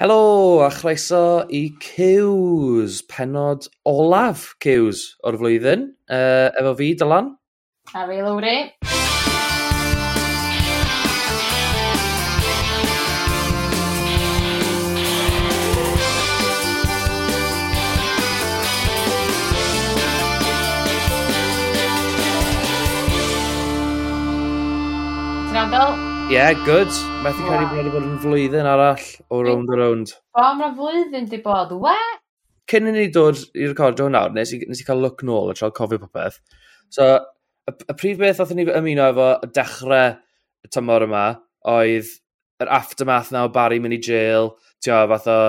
Helo a chroeso i Cews, penod olaf Cews o'r flwyddyn. Uh, efo fi, Dylan. A fi, Lowry. Ti'n yeah, good. Methu cael ei bod yn bod yn flwyddyn arall o round o round. O, mae'n flwyddyn di bod, we? Cyn i ni dod i recordio nawr, nes i, nes i cael look nôl a trael cofio popeth. So, y, y prif beth oedd ni ymuno efo y dechrau y tymor yma oedd yr aftermath na o Barry mynd i jail, tio, fath o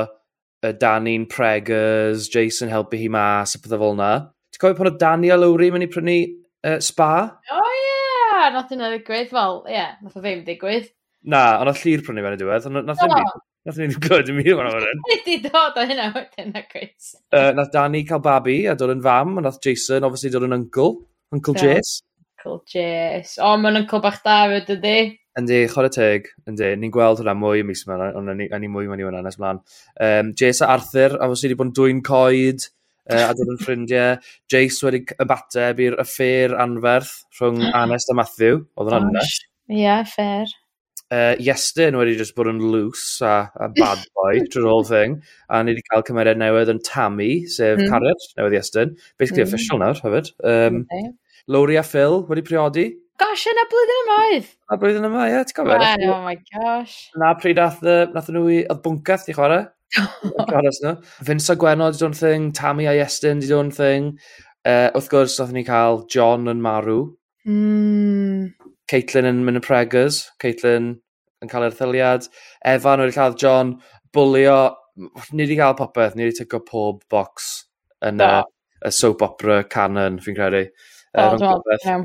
y Danny'n preggers, Jason helpu hi mas, a pethau fel yna. Ti'n cofio pan o Danny a Lowry mynd i prynu uh, spa? O, nath yna ddigwydd, wel, ie, yeah, nath o ddim digwydd. Na, ond o llir prynu fe'n y diwedd, ond nath hynny... Nath ni'n gwrdd i mi o'n awyrn. Wedi dod o hynna wedyn na Chris. Uh, nath Danny cael babi a dod yn fam, a nath Jason obviously dod yn uncle, Uncle da. Jace. Uncle Jace. O, mae'n uncle bach da fyd ydy. Yndi, chod y teg, yndi. Ni'n gweld hwnna mwy y mis yma, ond ni, ni mwy mewn i hwnna nes mlaen. Um, Jace a Arthur, a fos wedi bod yn dwy'n coed uh, a dod yn ffrindiau. Jace wedi ymateb i'r affair anferth rhwng Anest a Matthew, oedd yn yna. Ie, yeah, fair. Uh, Iestyn wedi just bod yn loose a, a bad boy trwy'r whole thing. A ni wedi cael cymeriad newydd yn Tammy, sef mm. Carriad, newydd Iestyn. Basically mm. official nawr, hefyd. Um, okay. Lowry a Phil wedi priodi. Gosh, yna blwyddyn yma oedd. Na blwyddyn yma, ie, yeah, ti'n gofio? Oh my gosh. Na pryd nath, nath nhw i, oedd bwncath i chwarae. Caras na. Vince a Gwenno di do'n thing, Tammy a Iestyn di do'n thing. Uh, wrth gwrs, nath ni cael John yn marw. Mm. Caitlin yn mynd y pregers. Caitlin yn cael erthyliad. Evan wedi cael John bwlio. Ni wedi cael popeth. Ni wedi tygo pob box yn y, y soap opera canon, fi'n credu. Oh, uh,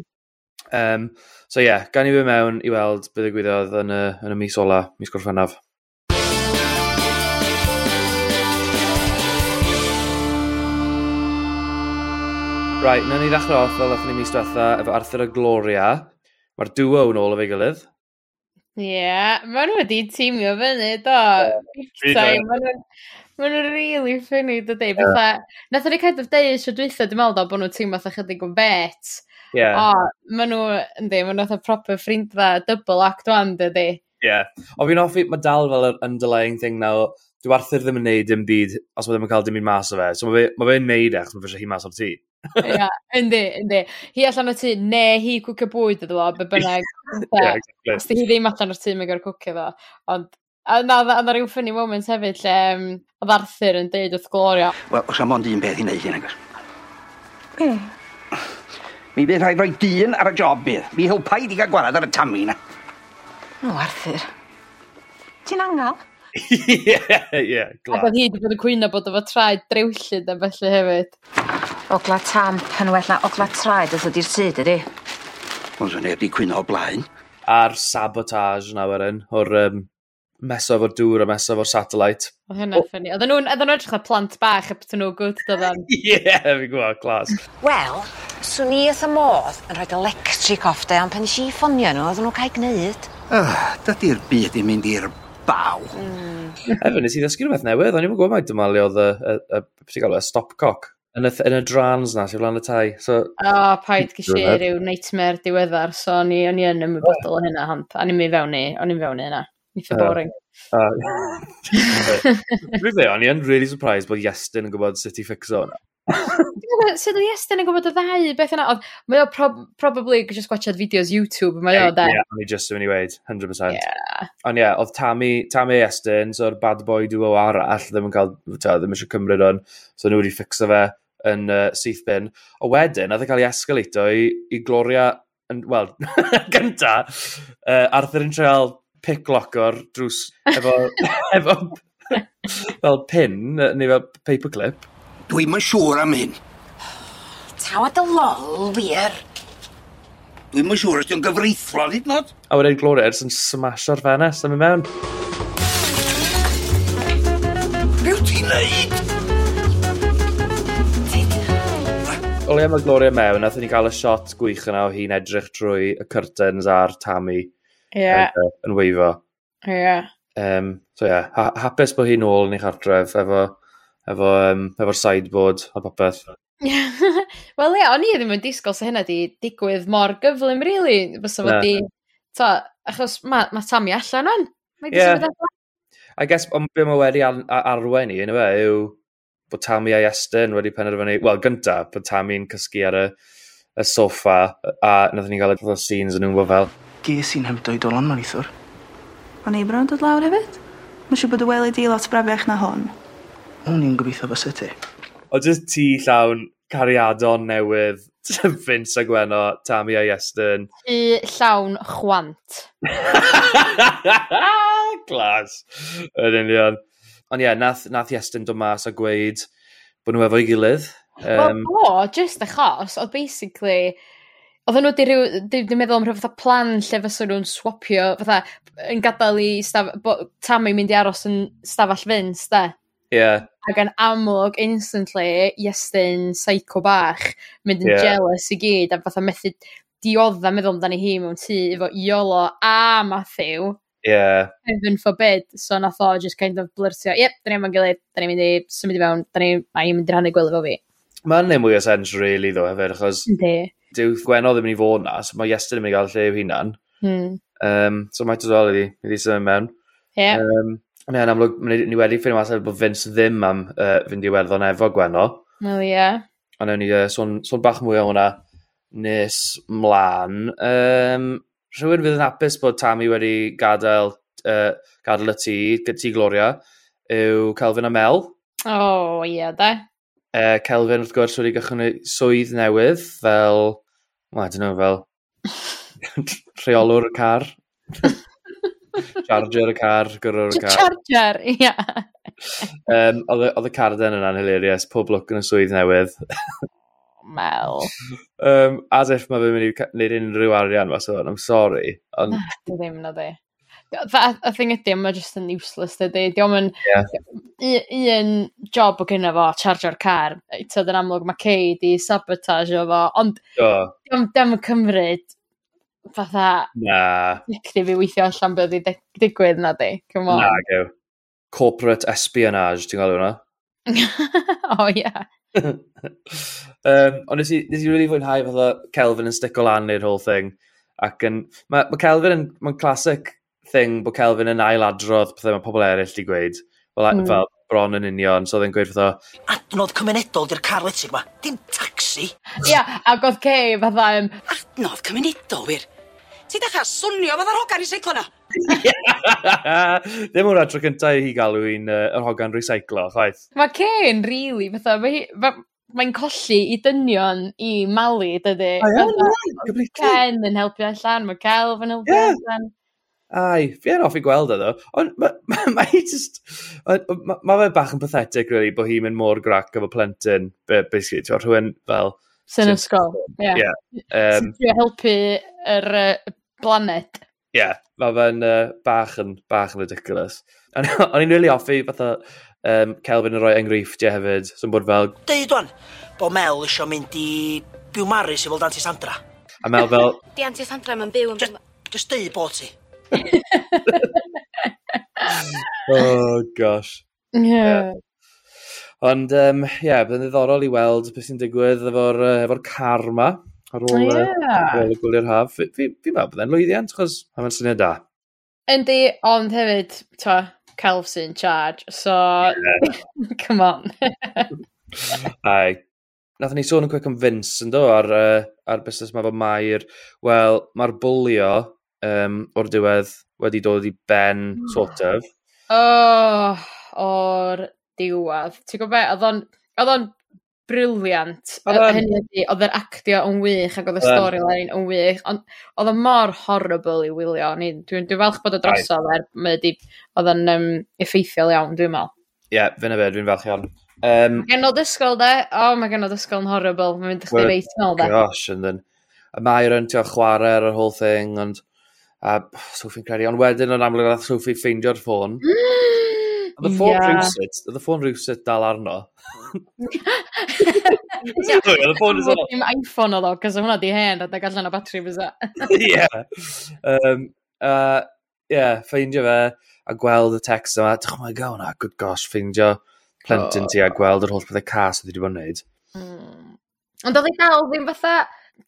um, so ie, yeah, gan i fi mewn i weld beth y gwyddoedd yn y, yn y mis ola, mis gorffennaf. Right, na ni ddechrau off fel ddechrau ni mis diwetha efo Arthur a Gloria. Mae'r duo yn ôl o fe gilydd. Ie, yeah, maen nhw wedi teimio fyny, do. Yeah, maen nhw'n really ffynnu, dydy. Yeah. Nath o'n i cadw deud sio dwytho, dwi'n meddwl, bod nhw'n teimlo fatha chydig o bet. Yeah. O, maen nhw, yndi, maen nhw'n proper ffrindfa, double act one, dydy. Ie. O fi'n hoffi, mae dal fel yr underlying thing now, dyw Arthur ddim yn neud dim byd os mae ddim yn cael dim un mas o fe. So mae fe'n e fe neud eich, mae fe eisiau hi mas o'r tŷ. Ia, yndi, yndi. Hi allan o tŷ, ne hi cwcio bwyd ydw o, be bynnag. Ia, exactly. Os di hi ddim allan o'r tŷ, mae'n gorau cwcio fo. Ond A na, a na rhyw ffynnu moment hefyd lle um, oedd Arthur yn deud wrth Gloria. Wel, os am ond un beth i wneud hyn, agos. Mi bydd rhaid rhoi dyn ar y job bydd. Mi helpa i di gael gwarad ar y tamu na. No, Arthur. Ti'n angal? Ie, ie, glas. Ac oedd hi wedi bod yn cwyno bod efo traed drewllyd a felly hefyd. Ogla tam, pan well na ogla traed oedd ydi'r syd ydi. Ond sy'n neb di cwyno o blaen. A'r sabotage na wedyn, o'r um, mesaf o'r dŵr a mesaf o'r satellite. Oedd hynna oh. ffynnu. Oedden nhw'n nhw edrych o plant bach up to no good, doedden. Ie, yeah, fi'n gwybod, clas. Wel, swn i eith y modd yn rhoi electric off de, ond pen eisiau i ffonio nhw, oedden nhw'n cael gwneud. Oh, Dydy'r byd i mynd i'r baw. Mm. Efo, nes i ddysgu rhywbeth newydd, o'n i'n gwybod mai dyma le oedd y, y, y, y, y e, stopcock yn y, yn y drans na, sy'n flan y tai. So, o, oh, paid gysi rhyw nightmare diweddar, so o'n i, on i yn ymwybodol o hynna, hant. A ni'n mynd fewn i, o'n i'n fewn i hynna. Nitha boring. Rwy'n dweud, o'n i yn really surprised bod Iestyn yn gwybod sut i ffixo hwnna. Sut oedd Iestyn yn gwybod y ddau beth yna? Oedd, mae o prob probably just watchad fideos YouTube, mae o da. Ie, o'n i just yn i weid, 100%. Ie. Ond ie, oedd Tammy, Tammy Iestyn, so'r bad boy duo arall, ddim yn cael, ta, ddim eisiau cymryd o'n, so nhw wedi ffixo fe yn uh, syth bin. A wedyn, oedd e cael ei esgalato i, i Gloria, yn, wel, gynta, uh, Arthur yn treol pick locker drws efo, efo fel pin, neu fel paperclip. Dwi'm yn siŵr am hyn. Tawa dy lol, wir. Dwi'm yn siŵr os dwi'n gyfreithlon hyd nod. A wedyn Gloria ers yn smash ar ffenest am mynd mewn. o le mae Gloria mewn, nath ni gael y shot gwych yna o hi'n edrych trwy y curtains a'r Tammy yeah. yn, uh, yn weifo. Ie. Yeah. Um, so ie, yeah, ha hapus bod hi'n ôl yn ei chartref efo, efo, um, efo'r sideboard a popeth. Wel ie, o'n i ddim yn disgwyl sy'n hynna di digwydd mor gyflym, really. Fysa fod di... To, achos mae ma Tammy allan o'n. Mae di yeah. I guess, ond beth mae wedi ar arwen i, yna fe, yw bod Tammy a Iestyn wedi penderfynu, wel gynta, bod Tammy'n cysgu ar y, y soffa a nath ni gael y pethau scenes yn nhw'n bod fel. Ges i'n hymdoi dolan ma'n eithwr. A ni bron dod lawr hefyd? Mae'n siŵr bod y weli di lot brafiach na hon. O'n i'n gobeithio fysa ti. O jyst ti llawn cariadon newydd Vince a Gweno, Tammy a Iestyn. Ti llawn chwant. Glas. Yn union. Ond ie, yeah, nath, nath Iestyn dod mas a gweud bod nhw efo'i gilydd. Um, o, oh, just achos, oedd basically, Oedden nhw wedi rhyw, dwi'n meddwl am rhyw fatha plan lle fysa nhw'n swapio, fatha, yn gadael i staf, bo, Tammy mynd i aros yn stafell Vince, da. Ie. Yeah. Ac yn amlwg, instantly, Iestyn, psycho bach, mynd yn yeah. jealous i gyd, a fatha methu diodda meddwl amdani hi mewn tŷ efo Iolo a Matthew. Yeah. Heaven forbid, so nath o just kind of blurtio, yep, da ni'n mynd gilydd, da ni'n mynd i symud i fewn, da ni'n a i'n mynd i rannu gwely fo fi. Mae'n neud mwy o sens, really, ddo, hefyd, achos... Ynddi. Dyw Gwenno ddim yn mynd i fod na, so mae Iestyn yn mynd i gael lle i'w hunan. Hmm. Um, so mae'n dod iddi, iddi symud mewn. Yeah. Um, Ond yn amlwg, ni wedi ffynu mas bod Vince ddim am uh, fynd i werddon efo Gwenno. ie. yeah. Ond ni uh, sôn, sôn bach mwy o hwnna nes mlaen. Um, rhywun fydd yn hapus bod Tammy wedi gadael, uh, gadael y tŷ, gyda tŷ Gloria, yw Kelvin a Mel. O, oh, ie, yeah, da. Uh, Kelvin, wrth gwrs, wedi gychwyn swydd newydd fel, well, I don't know, fel rheolwr y car. Charger y car, gyrwyr y car. Charger, ie. Yeah. um, Oedd y carden yna'n hilarious, pob lwc yn y swydd newydd. Mel. Um, as if mae fe'n mynd i wneud unrhyw arian mas o'n, I'm sorry. On... Ah, ddim na di. Y thing ydy, mae just yn useless dydy. Diolch yn... Yeah. Un job o gynna fo, charger car. Tyd yn amlwg mae Kay di sabotage o fo, ond oh. diolch yn cymryd fatha... Na. Nicdi fi weithio allan beth i digwydd na di. Come on. Na, gew. Corporate espionage, ti'n gael hwnna? o, oh, ie. Yeah. Um, ond nes i, nes i really fwynhau fath o Kelvin yn stick o lan i'r whole thing. Ac yn, mae, ma Kelvin yn, mae'n classic thing bod Kelvin yn ailadrodd pethau mae pobl eraill di gweud. Fel, mm. fel bron yn union, so oedd e'n gweud fath o... Adnodd cymunedol di'r car letig ma, dim taxi. Ia, yeah, ac oedd Kay fatha Um... Adnodd cymunedol wir. Ti dechrau swnio fatha'r hogan i seiclo na. Ddim o'r adro cyntaf i hi galw i'n uh, yr hogan recyclo, chwaith. Mae Kay'n rili, really, fatha, mae hi... Ma mae'n colli i dynion i malu, dydy? Mae Ken yn helpu allan, mae Celf yn helpu yeah. allan. Ai, fi yn offi gweld e, iddo. Ond mae ma, ma hi just... Mae ma fe bach yn pathetic, really, bod hi'n mynd mor grac efo plentyn, basically, ti'n rhywun fel... Sy'n ysgol, ie. Yeah. Yeah. Um, Sy'n helpu yr uh, blanet. Ie, yeah, mae fe'n uh, bach yn, bach yn ridiculous. O'n i'n really offi, fatha, um, Kelvin yn rhoi enghreifftiau hefyd, sy'n bod fel... Deud wan, bod Mel isio mynd i byw Maris i fel Dante Sandra. A Mel fel... Di Dante Sandra mae'n byw yn... Just, just deud bod ti. oh, gosh. Yeah. yeah. Ond, um, ie, yeah, bydd yn ddiddorol i weld beth sy'n digwydd efo'r uh, efo car ma ar ôl, yeah. ar ôl y gwylio'r haf. Fi, fi, fi meddwl bydd e'n lwyddiant, chos mae'n syniad da. Yndi, ond hefyd, ta, Calf sy'n charge, so yeah. come on. Ai, nath ni sôn yn cwic am Vince yn do ar, uh, ar busnes mae fo Mair. Wel, mae'r bwlio um, o'r diwedd wedi dod i ben, sort of. Oh, o'r diwedd. Ti'n gwybod beth, oedd o'n briliant. Hynny ydi, oedd yr actio yn wych ac oedd y storyline yn wych, ond oedd o'n mor horrible i wylio. Dwi'n dwi, dwi falch bod y drosodd er, mae wedi, oedd yn um, effeithiol iawn, dwi'n meddwl. Ie, yeah, fyna fe, dwi'n falch iawn. Um, Gen o ddysgol de, o oh, mae o ddysgol yn horrible, mae'n mynd i chdi reit nôl de. Gosh, and then, y mae'r yn tio chwarae ar y whole thing, ond a Sophie'n credu, ond wedyn yn amlwg oedd Sophie ffeindio'r ffôn. Oedd y ffôn yeah. rhywsyd, oedd y ffôn rhywsyd dal arno. Oedd y ffôn rhywsyd. Dim iPhone oedd o, cos hwnna di hen, a dag allan o batri fysa. Ie. Ie, ffeindio fe, a gweld y text yma, dych chi'n gael hwnna, good gosh, ffeindio plentyn ti a gweld yr holl bethau cas oedd wedi bod yn neud. Hmm. Ond oedd ei dal ddim fatha,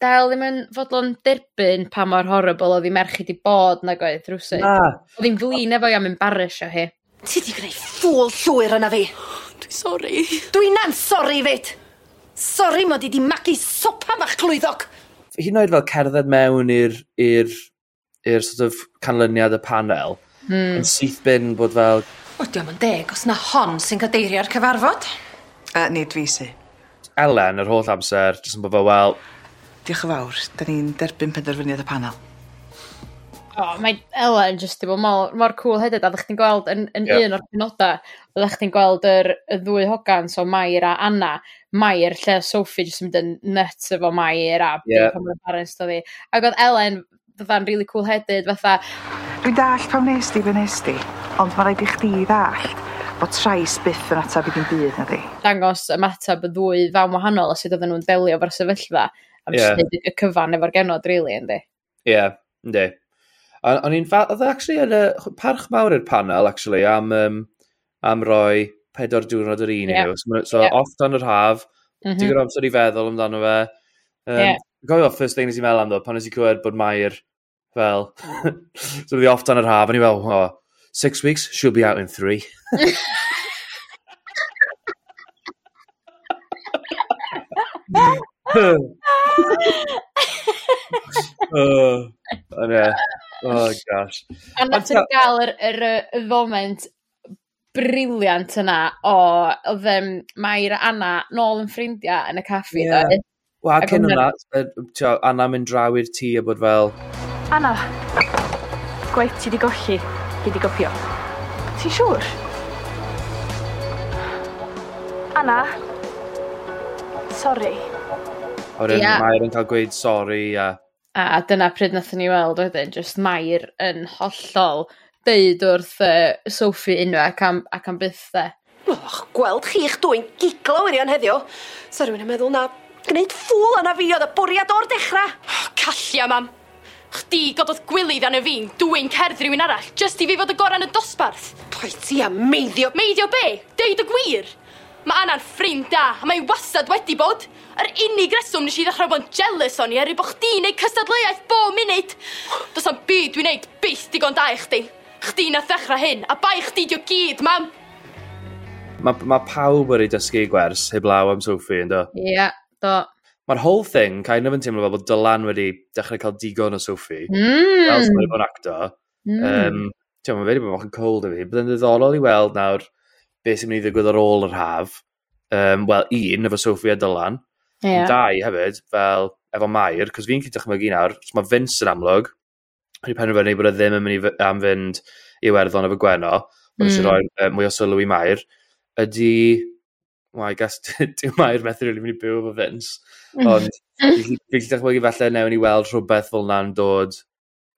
dal ddim yn fodlon derbyn pa mor horrible oedd ei merch i bod na goedd rhywsyd. Oedd hi'n flin efo i am embarrassio hi. Ti 'di gwneud ffŵl llwyr yna fi. Dwi sori. Dwi'n 'na'n sori 'fyd. Sori mod i 'di magu sopa mach clwyddog. Hyd yn oed fel cerdded mewn i'r i'r i'r sort of canlyniad y panel mm. yn syth bin bod fel... O, diolch yn deg, os na hon sy'n cadeirio'r cyfarfod. A nid fi si. Elen, yr holl amser, jyst yn bod fel, wel... Diolch yn fawr, da ni'n derbyn penderfyniad y panel. Oh, mae Ellen just ddim mor, mor cool hefyd, a ddech chi'n gweld yn, yn yep. un o'r penodau, ddech chi'n gweld yr, y ddwy hogan, so Mair a Anna, Mair lle Sophie jyst yn mynd yn nuts efo Mair a yeah. pan mae'n parents do fi. Ac oedd Ellen fatha'n really cool headed, fatha... Dwi'n dall pam nes di be nes di, ond mae rhaid i chdi ddall bod trais byth yn atab i ddim byd na di. Dangos ymateb y ddwy fawn wahanol a sut oedden nhw'n delio efo'r sefyllfa. A yeah. y cyfan efo'r genod, really, yndi. Ie, yeah, ynddi. O'n i'n fath, oedd e actually yn y parch mawr i'r panel, actually, am, um, am roi pedwar diwrnod yr un yeah. So, so yeah. off dan yr haf, mm -hmm. digon amser i feddwl amdano fe. Um, yeah. Gofio, first thing nes i meddwl am ddo, pan nes i clywed bod Mair fel, so bydd off dan yr haf, a ni fel, oh, six weeks, she'll be out in three. uh, yeah. Oh, gosh. A nath e ni gael yr, yr, y foment briliant yna o, oedd um, Mair a Anna nôl yn ffrindiau yn y caffi. Yeah. Wel, cyn yna, Anna mynd draw i'r tŷ a bod fel... Anna, gwaith ti di golli, ti di gopio. Ti'n siŵr? Anna, sori. A wedyn yeah. Mair yn cael gweud sori a... Yeah A dyna pryd nath ni weld wedyn, just Mair yn hollol deud wrth uh, Sophie unwaith ac am, ac am bythau. Och, gweld chi'ch dwy'n giglo wirion heddiw. Sa rhywun yn meddwl na gwneud ffwl yna fi oedd y bwriad o'r dechrau. Oh, callia, mam. Chdi gododd gwylydd arno fi'n dwy'n cerdd rhywun arall, jyst i fi fod y goran y dosbarth. Pwy ti am meiddio? Meiddio be? Deud y gwir! Mae Anna'n ffrind da a mae'n 'i wastad wedi bod. Yr unig reswm nes i ddechrau bod yn jealous o'n i er i bod chdi'n neud cystadleuaeth bo munud. Does am byd dwi'n neud byth digon da i chdi. Chdi na ddechrau hyn a bai chdi 'di gyd mam. Mae ma' pawb wedi dysgu gwers heblaw am Sophie ynddo? Ie, yeah, do. Mae'r whole thing kind of yn teimlo fel bod Dylan wedi dechrau cael digon o Sophie. Mm. Fel sy'n wedi bod yn actor. Mm. Um, Ti'n ma' fe wedi bod yn cold i fi. Byddai'n ddiddorol i weld nawr beth sy'n mynd i ddigwydd ar ôl yr haf. Um, Wel, un, efo Sophie a Dylan. Yeah. Dau hefyd, fel efo Mair, cos fi'n cyd dychmygu nawr, so mae Vince yn amlwg, wedi penderfynu bod e ddim yn mynd i am fynd i werddon efo Gweno, bod mm. eisiau rhoi uh, mwy o sylw i Mair, ydy... Wel, I guess, dim Mair methu rili mynd i byw efo Vince, mm. ond fi'n cyd dychmygu falle newn i weld rhywbeth fel na'n dod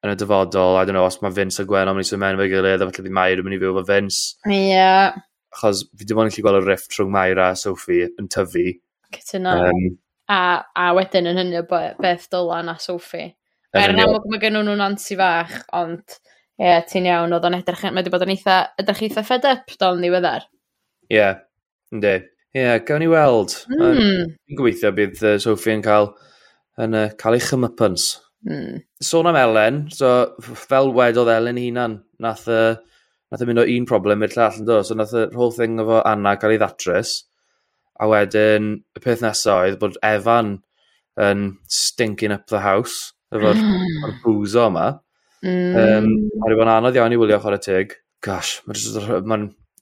yn y dyfodol. I don't know, os mae Vince a Gwen o'n mynd i symud mewn efo'i gilydd, a falle bydd Mair yn mynd i byw efo Vince. Ie. Yeah achos fi dim ond yn gallu gweld y rift rhwng Maira a Sophie yn tyfu. Cytuno. Um, a, a wedyn yn hynny o beth Dylan a Sophie. Er yn amlwg mae gen nhw'n ansi fach, ond ie, yeah, ti'n iawn, oedd o'n edrych, mae wedi bod yn eitha, edrych eitha fed up dal ni weddar. Ie, yeah, ynddi. Ie, yeah, gawn ni weld. Mm. Fi'n gobeithio bydd uh, Sophie yn cael, yn, uh, cael ei chymypans. Mm. Sôn am Elen, so, fel wedodd Elen hunan, nath uh, nath e mynd o un problem i'r llall yn dod. So nath y whole thing efo Anna cael ei ddatrys. A wedyn, y peth nesaf oedd bod Evan yn stinking up the house efo'r mm. bwzo yma. Mm. Um, a rwy'n anodd iawn i wylio chwarae tig. Gosh, mae'n ma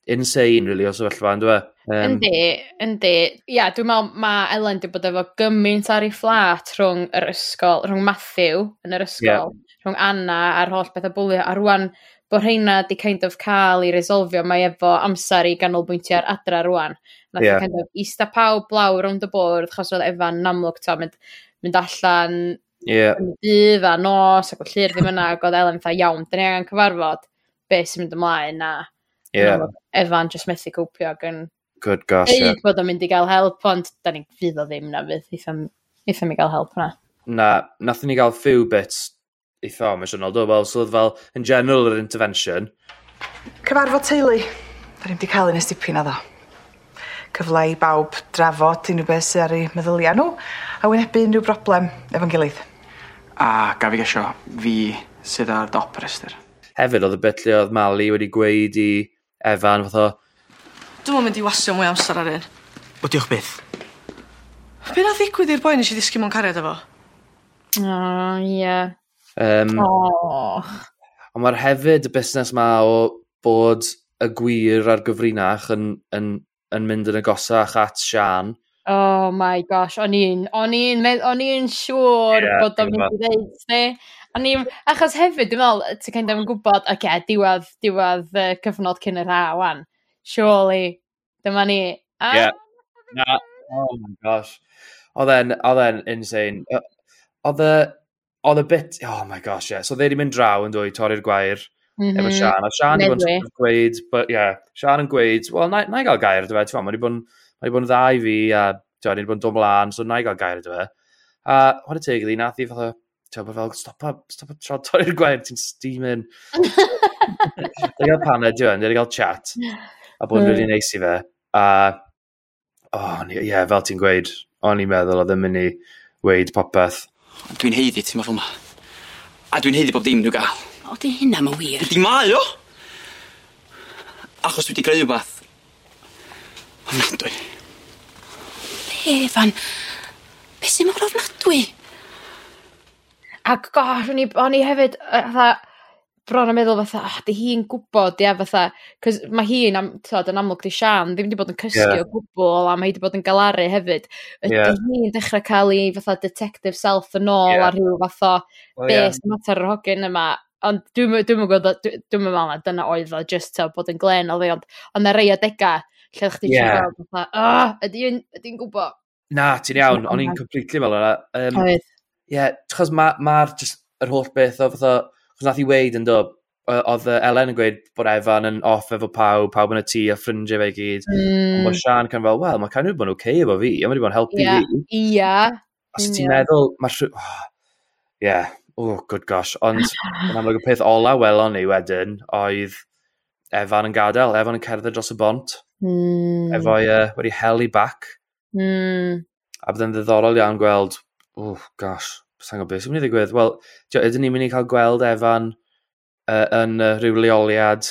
insane, really, o sefyllfa, yn dweud. Um, yndi, yndi. Ia, dwi'n meddwl mae Ellen wedi bod efo gymaint ar ei fflat rhwng yr ysgol, rhwng Matthew yn yr ysgol, yeah. rhwng Anna a'r holl beth o bwlio, a rwan bod rheina di kind of cael i resolfio, mae efo amser i ganolbwyntio ar adra rwan. Nath yeah. kind of ista pawb lawr rownd y bwrdd, chos oedd Evan yn amlwg to, mynd, mynd allan yeah. yn dydd a nos, ac o llir ddim yna, ac oedd Elen fatha iawn, dyn ni angen cyfarfod beth sy'n mynd ymlaen, a yeah. No, Evan just methu cwpio, ac yn Good gosh, ie. yeah. bod o'n mynd i gael help, ond da ni'n fydd o ddim na fydd, eitha mi gael help na. Na, nath ni gael few bits eitha emosiynol, do? Wel, so fel, in general, yr intervention. Cyfarfod teulu. Da ni wedi cael un estipyn addo. Cyfle i bawb drafod unrhyw beth sydd ar eu meddyliau nhw a wynebu unrhyw broblem efo'n gilydd. A gaf i gesio, fi sydd ar dop yr ystyr. Hefyd, oedd y bit lle oedd Mali wedi gweud i Efan, fath o... Dwi'n mynd i wasio mwy amser ar un. O, diolch beth. Be na ddigwydd i'r boi nes i ddisgu mewn cariad efo? O, oh, ie. Yeah. Um, oh. Ond mae'r hefyd y busnes ma o bod y gwir a'r gyfrinach yn, yn, yn mynd yn agosach at Sian. Oh my gosh, o'n i'n, o'n i'n, o'n i'n siŵr yeah, bod o'n mynd i ddeud, ne? O'n i'n, achos hefyd, dwi'n meddwl, ti'n kind of yn gwybod, oce, okay, diwedd, diwedd uh, cyfnod cyn yr ha, wan. Surely, dyma ni. Ah. Yeah. Na, oh my gosh. Oedd e'n, oedd e'n insane. Oedd e, Oedd y bit, oh my gosh, yeah. So they wedi mynd draw yn dwy, torri'r gwair mm -hmm. efo mhm. Sian. A Sian wedi bod yn gweud, but yeah, Sian yn gweud, wel, na, na i gael gair, dyfa, ti'n mae wedi bod yn bon dda i fi, a ti'n fawr, bod yn domlan, so na i gael gair, dyfa. A what a teg iddi, nath i fatha, ti'n fawr, fel, stop, stopa, tro, torri'r gwair, ti'n steaming. Dwi'n gael paned, dwi'n gael, gael chat, a bod yn rili hmm. neis i fe. A, oh, ie, yeah, fel ti'n gweud, o'n i'n meddwl oedd yn mynd i weid popeth. Ond dwi'n heiddi ti'n meddwl 'ma. A dwi'n heiddi bob dim dwi'n gael. O 'di hynna yn wir. Di mae o! Achos dwi wedi greu rhywbeth. ofnadwy. Be' Efan? Be' sy'n mor ofnadwy? Ac gosh o'n i o'n i hefyd yy fatha bron yn meddwl fatha, oh, di hi'n gwybod, ia, fatha, cos mae hi'n, am, tod, yn amlwg di Sian, ddim wedi bod yn cysgu yeah. o gwbl, a mae hi wedi bod yn galaru hefyd. Ydy yeah. hi'n dechrau cael ei fatha detective self yn ôl yeah. a rhyw fatha well, bes yeah. mater yr hogyn yma. Ond dwi'n dwi'n gwybod, dwi'n meddwl na dyna oedd o, just to bod yn glen o ddi, ond ond na rei adegau, lle o'ch ti'n yeah. gweld, fatha, oh, ydy'n ydy gwybod. Na, ti'n iawn, o'n i'n completely fel yna. Um, Oedd. Ie, yeah, chos mae'r ma just yr holl beth o fatha, Chos nath i weid yn do, oedd Elen yn gweud bod Efan yn off efo pawb, pawb yn y tŷ a ffrindiau fe i gyd. Mm. Mae Sian can fel, wel, mae Canu bod yn oce okay efo fi, a mae wedi bod yn helpu yeah. fi. Ia. Yeah. Os ti'n meddwl, mae rhyw... Oh, yeah. oh, good gosh. Ond, yn amlwg y peth ola welon ni wedyn, oedd Efan yn gadael, Efan yn cerdded dros y bont. Mm. Efo uh, wedi heli back. Mm. A bydd yn ddiddorol iawn gweld, oh gosh, sa'n gwybod beth sy'n mynd i ddigwydd. Wel, ydyn ni'n mynd i cael gweld Efan uh, yn uh, rhyw leoliad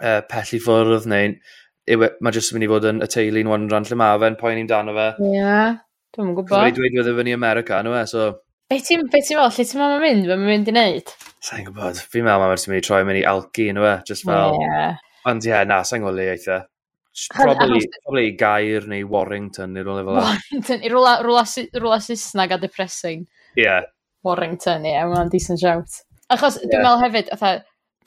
uh, pell i ffwrdd neu'n e, mae jyst yn mynd i fod yn y teulu yn wandran lle mae fe'n poen i'n dan o fe. Ie, yeah, dwi'n gwybod. Mae'n dweud wedi'i fyny America, nhw e, so... Be ti'n be ti'n fel, lle ti'n mamma mynd, fe'n mynd i wneud? Sa'n gwybod, fi'n meddwl mae'n mynd i troi mynd i algi, nhw e, just fel... Ie. Yeah. Ond ie, yeah, na, sa'n gwybod le eitha. Probably, probably Gair neu Warrington neu rhywle fel Warrington, i rhywle Saesneg a depressing. Ie. Yeah. Warrington, ie, yeah, mae'n decent shout. Achos yeah. dwi'n meddwl hefyd, otha,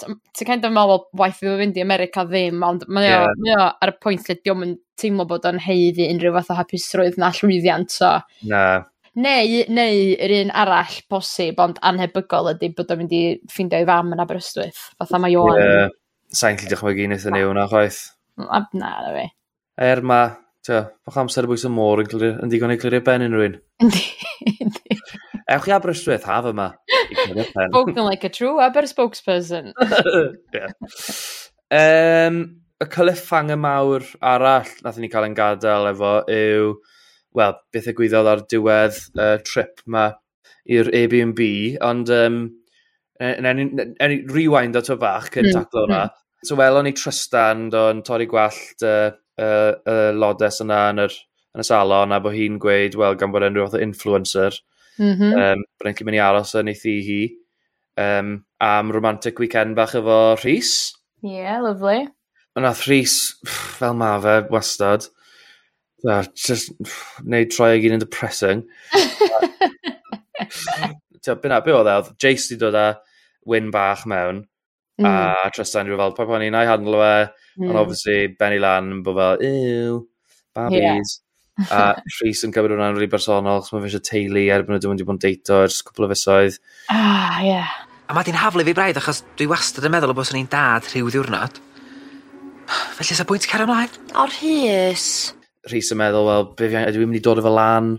ti'n kind of meddwl, waith fi fynd i America ddim, ond mae yeah. o ar y pwynt lle diolch yn teimlo bod o'n heiddi unrhyw fath o hapusrwydd na llwyddiant, so... Na. Neu, neu yr un arall posib, ond anhebygol ydy bod o'n mynd i ffeindio i fam yn Aberystwyth, fatha mae o'n... Yeah. Sa'n gallu dychmygu wnaethon ni hwnna, chwaith na, na fi. Er ma, tio, bach amser y bwys y môr yn, clirio, yn digon i clirio ben unrhyw'n. Ewch i Aberystwyth haf yma. Spoken like a true Aber spokesperson. yeah. um, y cyliffang y mawr arall nath ni cael yn gadael efo yw, wel, beth y gwyddodd ar diwedd uh, trip ma i'r Airbnb, ond um, en, en, en, rewind ato bach cyn mm, taclo hwnna. Mm. So welon ni Tristan do'n torri gwallt y uh, uh, uh, lodes yna yn, yr, yn y salon a bod hi'n gweud, wel, gan bod enw o influencer, mm -hmm. um, bod e'n mynd i aros yn ei thi hi um, am romantic weekend bach efo Rhys. Yeah, lovely. Ond nath Rhys, fel ma fe, wastad, uh, just pff, neud troi ag un yn depressing. Ti'n byna, be oedd e? Jace di dod â wyn bach mewn. Mm. A hmm. Tristan, dwi'n fel, pa pan i'n ei handlo fe? Mm. ond obviously, Benny Lan, yn bod fel, ew, babis. Yeah. a Rhys yn cymryd hwnna'n rili bersonol, chos mae fe eisiau teulu erbyn y dwi'n wedi bod yn deito ers cwpl o fusoedd. Ah, ie. Yeah. A mae di'n haflu fi braidd, achos dwi wastad yn meddwl o bos yn ein dad rhyw ddiwrnod. Felly, sa'n bwynt cer ymlaen? O'r hys. Rhys yn meddwl, wel, be fi, ydw i'n mynd i dod o fe lan?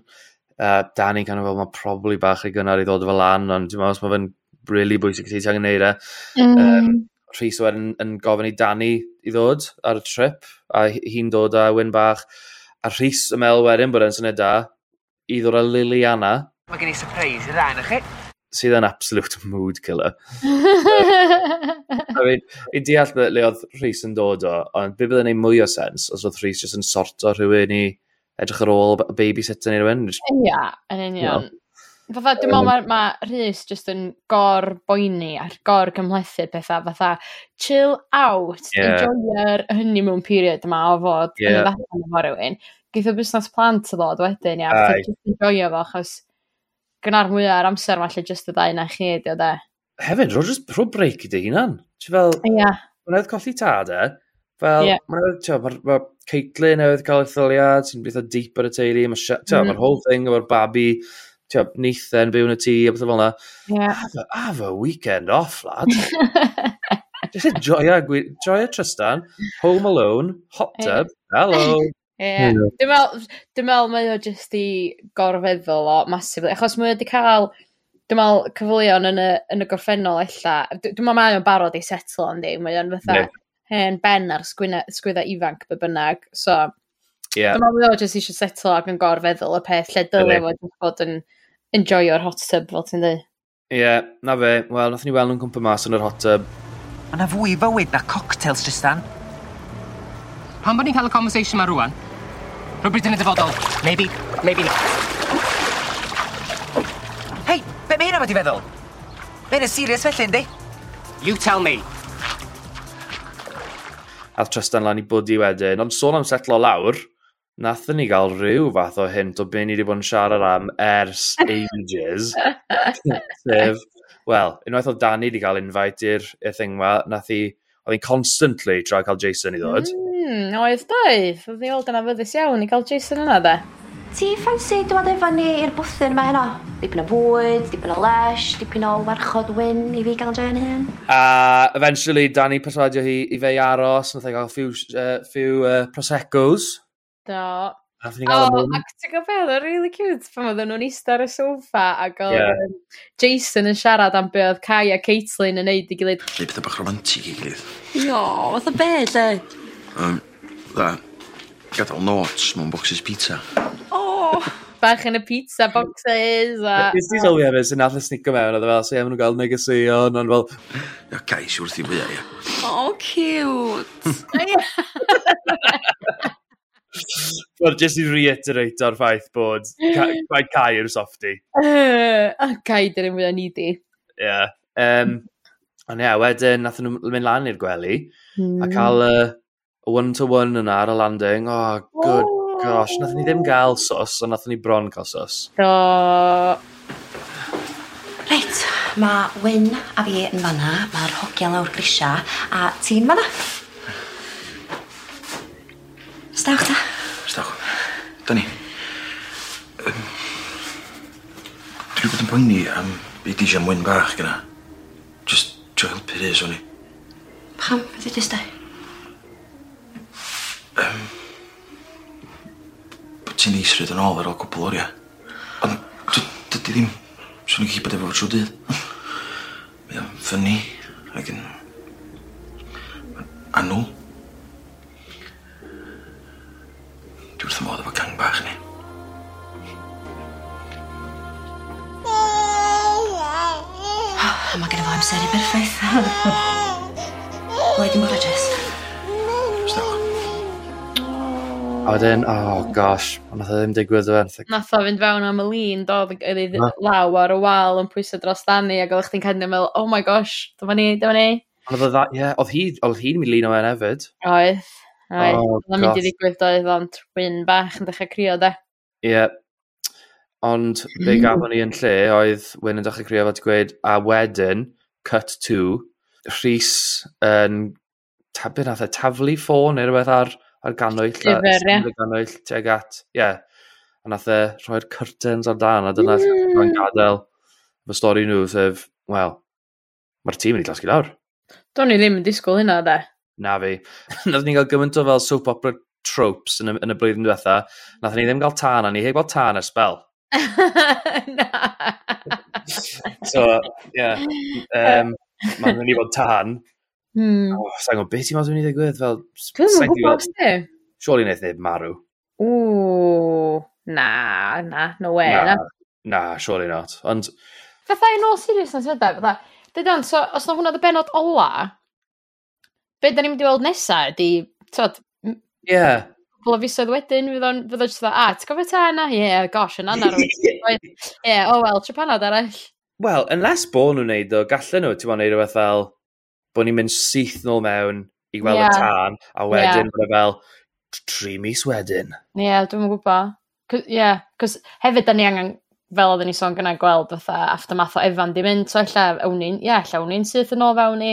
Uh, Danny'n kind of fel, mae probably bach i gynnar i ddod o fe lan, ond dwi'n meddwl, os mae fe'n really bwysig ti angen neud e. Mm. Um, Rhys wedyn yn gofyn i Dani i ddod ar y trip, a hi'n dod â wyn bach. A Rhys y mel wedyn bod e'n syniad da, i ddod â Liliana. Mae gen i surprise i rhan chi. Sydd yn absolute mood killer. I mean, i deall le oedd Rhys yn dod o, ond be byddai'n neud mwy o sens os oedd Rhys jyst yn sorto rhywun i edrych ar ôl babysitter neu rhywun. Ia, yn union. Fatha, dwi'n meddwl mae ma Rhys jyst yn gor-boeni a'r gor-gymlethu pethau, fatha, chill out, yeah. enjoy'r honeymoon period yma o fod yeah. yn y ddechrau efo rhywun. Geith o busnes plant o ddod wedyn, ia, fatha, jyst enjoyo fo, achos gyna'r mwyaf ar amser falle jyst y ddau na chi, ydi o de. Hefyd, rho just rho break i dy hunan. Ti fel, yeah. mae'n edrych colli tad e, fel, yeah. mae'n ma, ma Caitlin newydd cael ei thyliad, sy'n beth o deep ar y teulu, mae'r mm. whole thing o'r babi, tio, neithen byw yn y tŷ a beth fel yna. Yeah. Have, a, have a weekend off, lad. Just enjoy a, enjoy a Tristan, home alone, hot tub, yeah. hello. Yeah. yeah. Dwi'n meddwl, dwi meddwl mae o jyst i gorfeddwl o massively, achos mae o wedi cael, dwi'n meddwl, cyfleon yn y, yn y gorffennol ella, dwi'n meddwl mae o'n barod i setlo yn di, mae o'n fatha yeah. hen ben ar sgwydda ifanc be bynnag, so yeah. dwi'n meddwl mae o jyst eisiau setlo ac yn gorfeddwl y peth lle dylai fod yn bod yn enjoyo'r hot tub, fel ti'n dweud. Ie, yeah, na fe. Wel, nath ni weld nhw'n cwmpa mas yn yr hot tub. Mae yna fwy fywyd na cocktails, Tristan. Pan bod ni'n cael y conversation yma rwan? Rhywbryd yn y dyfodol. Maybe, maybe not. Hei, be mae hynna wedi feddwl? Mae hynna'n serious felly, ynddi? You tell me. Ath Tristan lan i bwdi wedyn, ond sôn am setlo lawr, Nathon ni gael rhyw fath o hint o be ni wedi bod yn siarad am ers ages. Sef, wel, unwaith oedd Danny wedi cael invite i'r thing ma, nath i, oedd hi'n constantly tra cael Jason i ddod. Mm, oedd doedd, oedd hi old yn fyddus iawn i gael Jason yna de. Ti ffansi dod efo ni i'r bwthyn yma heno? Dipyn o fwyd, dipyn o lesh, dipyn o warchod wyn i fi gael joio'n hyn. A eventually, Danny persuadio hi i fe i aros, nath ei gael few, uh, few uh, proseccos. Do. Nath ni gael oh, ac ti'n gwybod beth, oedd really cute pan oedden nhw'n eistedd ar y sofa ac oedd yeah. um, Jason yn siarad am be oedd Kai a Caitlin yn neud i gilydd. Lle beth o bach romantig i gilydd. No, oedd y be, lle? Um, da, gadael notes mewn boxes pizza. Oh! bach yn y pizza boxes a... Ys ti sylwi efo sy'n allan snico mewn oedd fel, so ie, maen nhw'n gael negeseuon, ond fel... Ia, Kai, siwr i fwyaf, ia. Oh, cute! Wel, jyst i reiterate o'r ffaith bod gwaed Cai yw'r softi. Uh, oh, a Cai dyn nhw'n fwy ni di. Ie. Yeah. Um, ond ie, yeah, wedyn nath nhw mynd lan i'r gwely mm. a hmm. cael y uh, one-to-one yna ar y landing. Oh, good gosh. Nath ni ddim gael sos, ond nath ni bron cael sos. Do. Reit, mae Wyn a fi yn fanna, mae'r hogia lawr grisia, a ti'n fanna. Stawch ta? Stawch. 'Dan Um, Yym dwi 'di bod yn poeni am beth di isio am bach gynna. Just trio helpu Rhys o'n i. Pam? Be' ddedust da? E? Um, bod ti'n isrid yn ôl ar ôl cwpl o oria. Ond dy- dydi ddim swn i'n gallu bod efo trwy dydd. Mae o'n ffynnu ac yn A wedyn, oh gosh, ond nath o ddim digwydd o fe. Nath o fynd fewn am y lun, do, oedd ei law ar y wal yn pwysau dros Danny, ac oedd chdi'n cadw meddwl, oh my gosh, dyma ni, dyma ni. Ond oedd that, ie, oedd hi, oedd hi'n mynd lun o fe'n hefyd. Oedd, oedd. Oedd yn mynd i ddigwydd oedd ond twin bach yn dechrau crio, de. Ie. Ond be gafon ni yn lle oedd wyn yn dechrau crio fod gweud, a wedyn, cut to, Rhys yn, um, beth nath e, taflu ffôn neu rhywbeth ar ar ganwyll. Lyfr, ie. Ar ganwyll, teg at, ie. Yeah. A nath e rhoi'r curtains ar dan, a dyna mm. lle gadael fy stori nhw, sef, wel, mae'r tîm yn ei glasgu lawr. Do'n i ddim yn disgwyl hynna, de. Na fi. nath ni gael gymaint o fel soap opera tropes yn y, yn y blwyddyn diwetha. Nath ni ddim gael tân, a ni heb gael tân ar spel. so, ie. Yeah. Um, Mae'n mynd i fod tan. Hmm. Oh, sa'n gwybod beth ti'n meddwl dwi'n ei ddigwydd? Fel, Dwi'n yn gwybod ti? Surely wneud neb marw. Ww, na, na, no way. Na, na, na surely not. Ond... Fatha in all seriousness fydda, fatha. Dydan, so, os na hwnna dy benod ola, be da ni'n mynd i weld nesa ydi, tod... Ie. Yeah. Fel o fisoedd wedyn, fydd o'n fydd just dda, a, ah, ti'n gofio ta yna? Ie, yeah, gosh, yna yna. Ie, o wel, trepanad arall. Wel, unless bo nhw'n neud o, gallen nhw, ti'n mwyn neud o fel, bod ni'n mynd syth nôl mewn i weld yeah. y tân, a wedyn yeah. fel tri mis wedyn. Ie, yeah, dwi'n gwybod. Ie, yeah, cos hefyd da ni angen, fel oedden ni sôn gyna gweld fatha aftermath o Evan di mynd, so ella awn ni'n, ie, yeah, ella awn ni'n syth yn ôl fewn ni.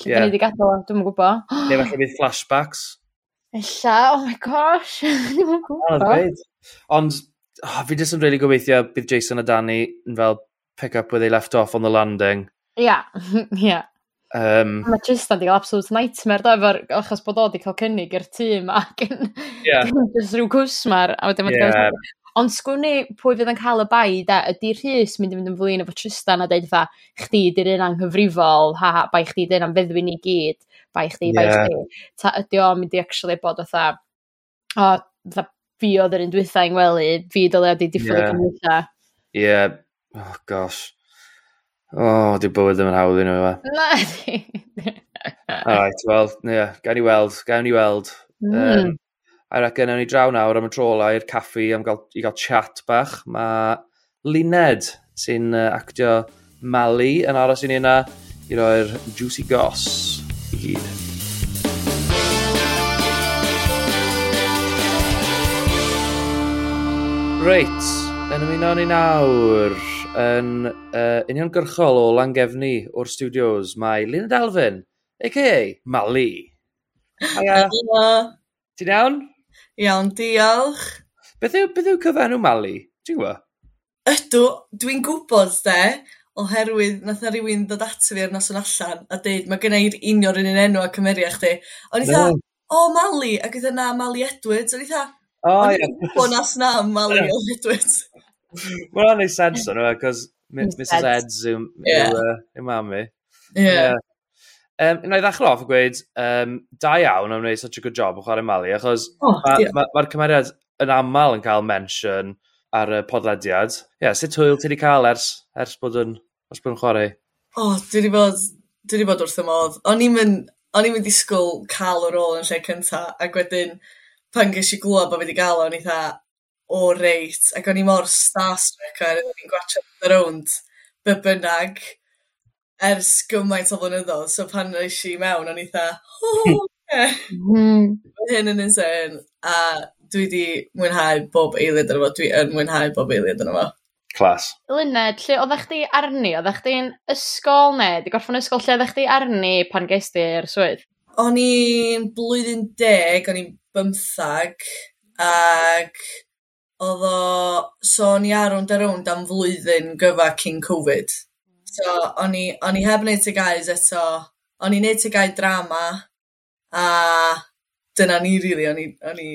Lle yeah. da ni wedi gadael, dwi'n gwybod. Neu falle bydd flashbacks. Ella, oh my gosh, dwi'n gwybod. Ond, oh, fi jyst yn really gobeithio bydd Jason a Danny yn fel pick up where they left off on the landing. Ia, yeah. ia. Yeah. Um, Mae Tristan di gael absolute nightmare, do, efo'r, achos bod o di cael cynnig i'r tîm ac yn yeah. just rhyw cwsmar. A wedyn yeah. Ond sgwni pwy fydd yn cael y bai, da, ydy Rhys mynd i fynd yn flin efo Tristan a dweud fatha, chdi di'r un anghyfrifol, ha, ha, bai chdi di'r anfeddwi ni gyd, bai chdi, bai yeah. chdi. Ta ydy o'n mynd i actually bod o tha, o, tha, fi oedd yr un dwythau yng Ngwely, fi dylai wedi diffodd yeah. y gymwythau. Ie, yeah. oh gosh. O, oh, di bywyd ddim yn hawdd i nhw, yma. Na, di. Alright, wel, ie, yeah, gawn ni weld, gawn ni weld. Mm. Um, a reckon, ewn ni draw nawr am y trola i'r caffi am gael, i gael chat bach. Mae Luned sy'n uh, actio Mali yn aros i ni yna i roi'r juicy goss i gyd. Reit, yn ymuno ni nawr yn uh, uniongyrchol o Langefni o'r studios mae Lina Dalfyn, a.k.a. Mali. Hiya. Hello. Ti'n iawn? Iawn, diolch. Beth yw, beth yw cyfenw Mali? Ti'n gwybod? Ydw, dwi'n gwybod de, oherwydd nath na rhywun ddod ato fi ar noson allan a deud, mae gen i'r union yn un enw a cymeria chdi. O'n i dda, o Mali, ac oedd yna Mali Edwards, o'n i dda, oh, o'n i'n gwybod nas na Mali Edwards. Mae hwnna'n neud sens o'n nhw, cos Mrs Eds yw, yw, uh, yw mami. Ie. Um, na i ddechrau off a gweud, um, da iawn am wneud such a good job o chwarae Mali, achos oh, mae'r ma, ma, ma cymeriad yn aml yn cael mention ar y podlediad. Ie, yeah, sut hwyl ti wedi cael ers, ers bod yn, ers bod yn chwarae? O, oh, dwi wedi bod, dwi wedi bod wrth y modd. O'n i'n mynd, o'n i'n mynd disgwyl cael y rôl yn lle cynta, ac wedyn pan ges i glwb bod wedi gael o'n eitha, o reit, ac o'n i mor starstruck ar o'n i'n gwachod the round, be bynnag, ers gymaint o flynyddoedd, so pan eis i mewn, o'n i dda, oh, yeah. hyn yn insane, a dwi di mwynhau bob eiliad yn fo, dwi yn mwynhau bob eiliad yn fo. Clas. Luned, lle oeddech chdi arni? Oeddech chdi'n ysgol neu? Di gorffan ysgol lle oeddech chdi arni pan gest i'r swydd? O'n i'n blwyddyn deg, o'n i'n bymthag, ac oedd o sôn ia rownd a rownd am flwyddyn gyfa cyn Covid. So o'n i, o'n i heb wneud TGAUs eto. O'n i'n neud TGAU drama a dyna ni rili, really. o'n i, o'n i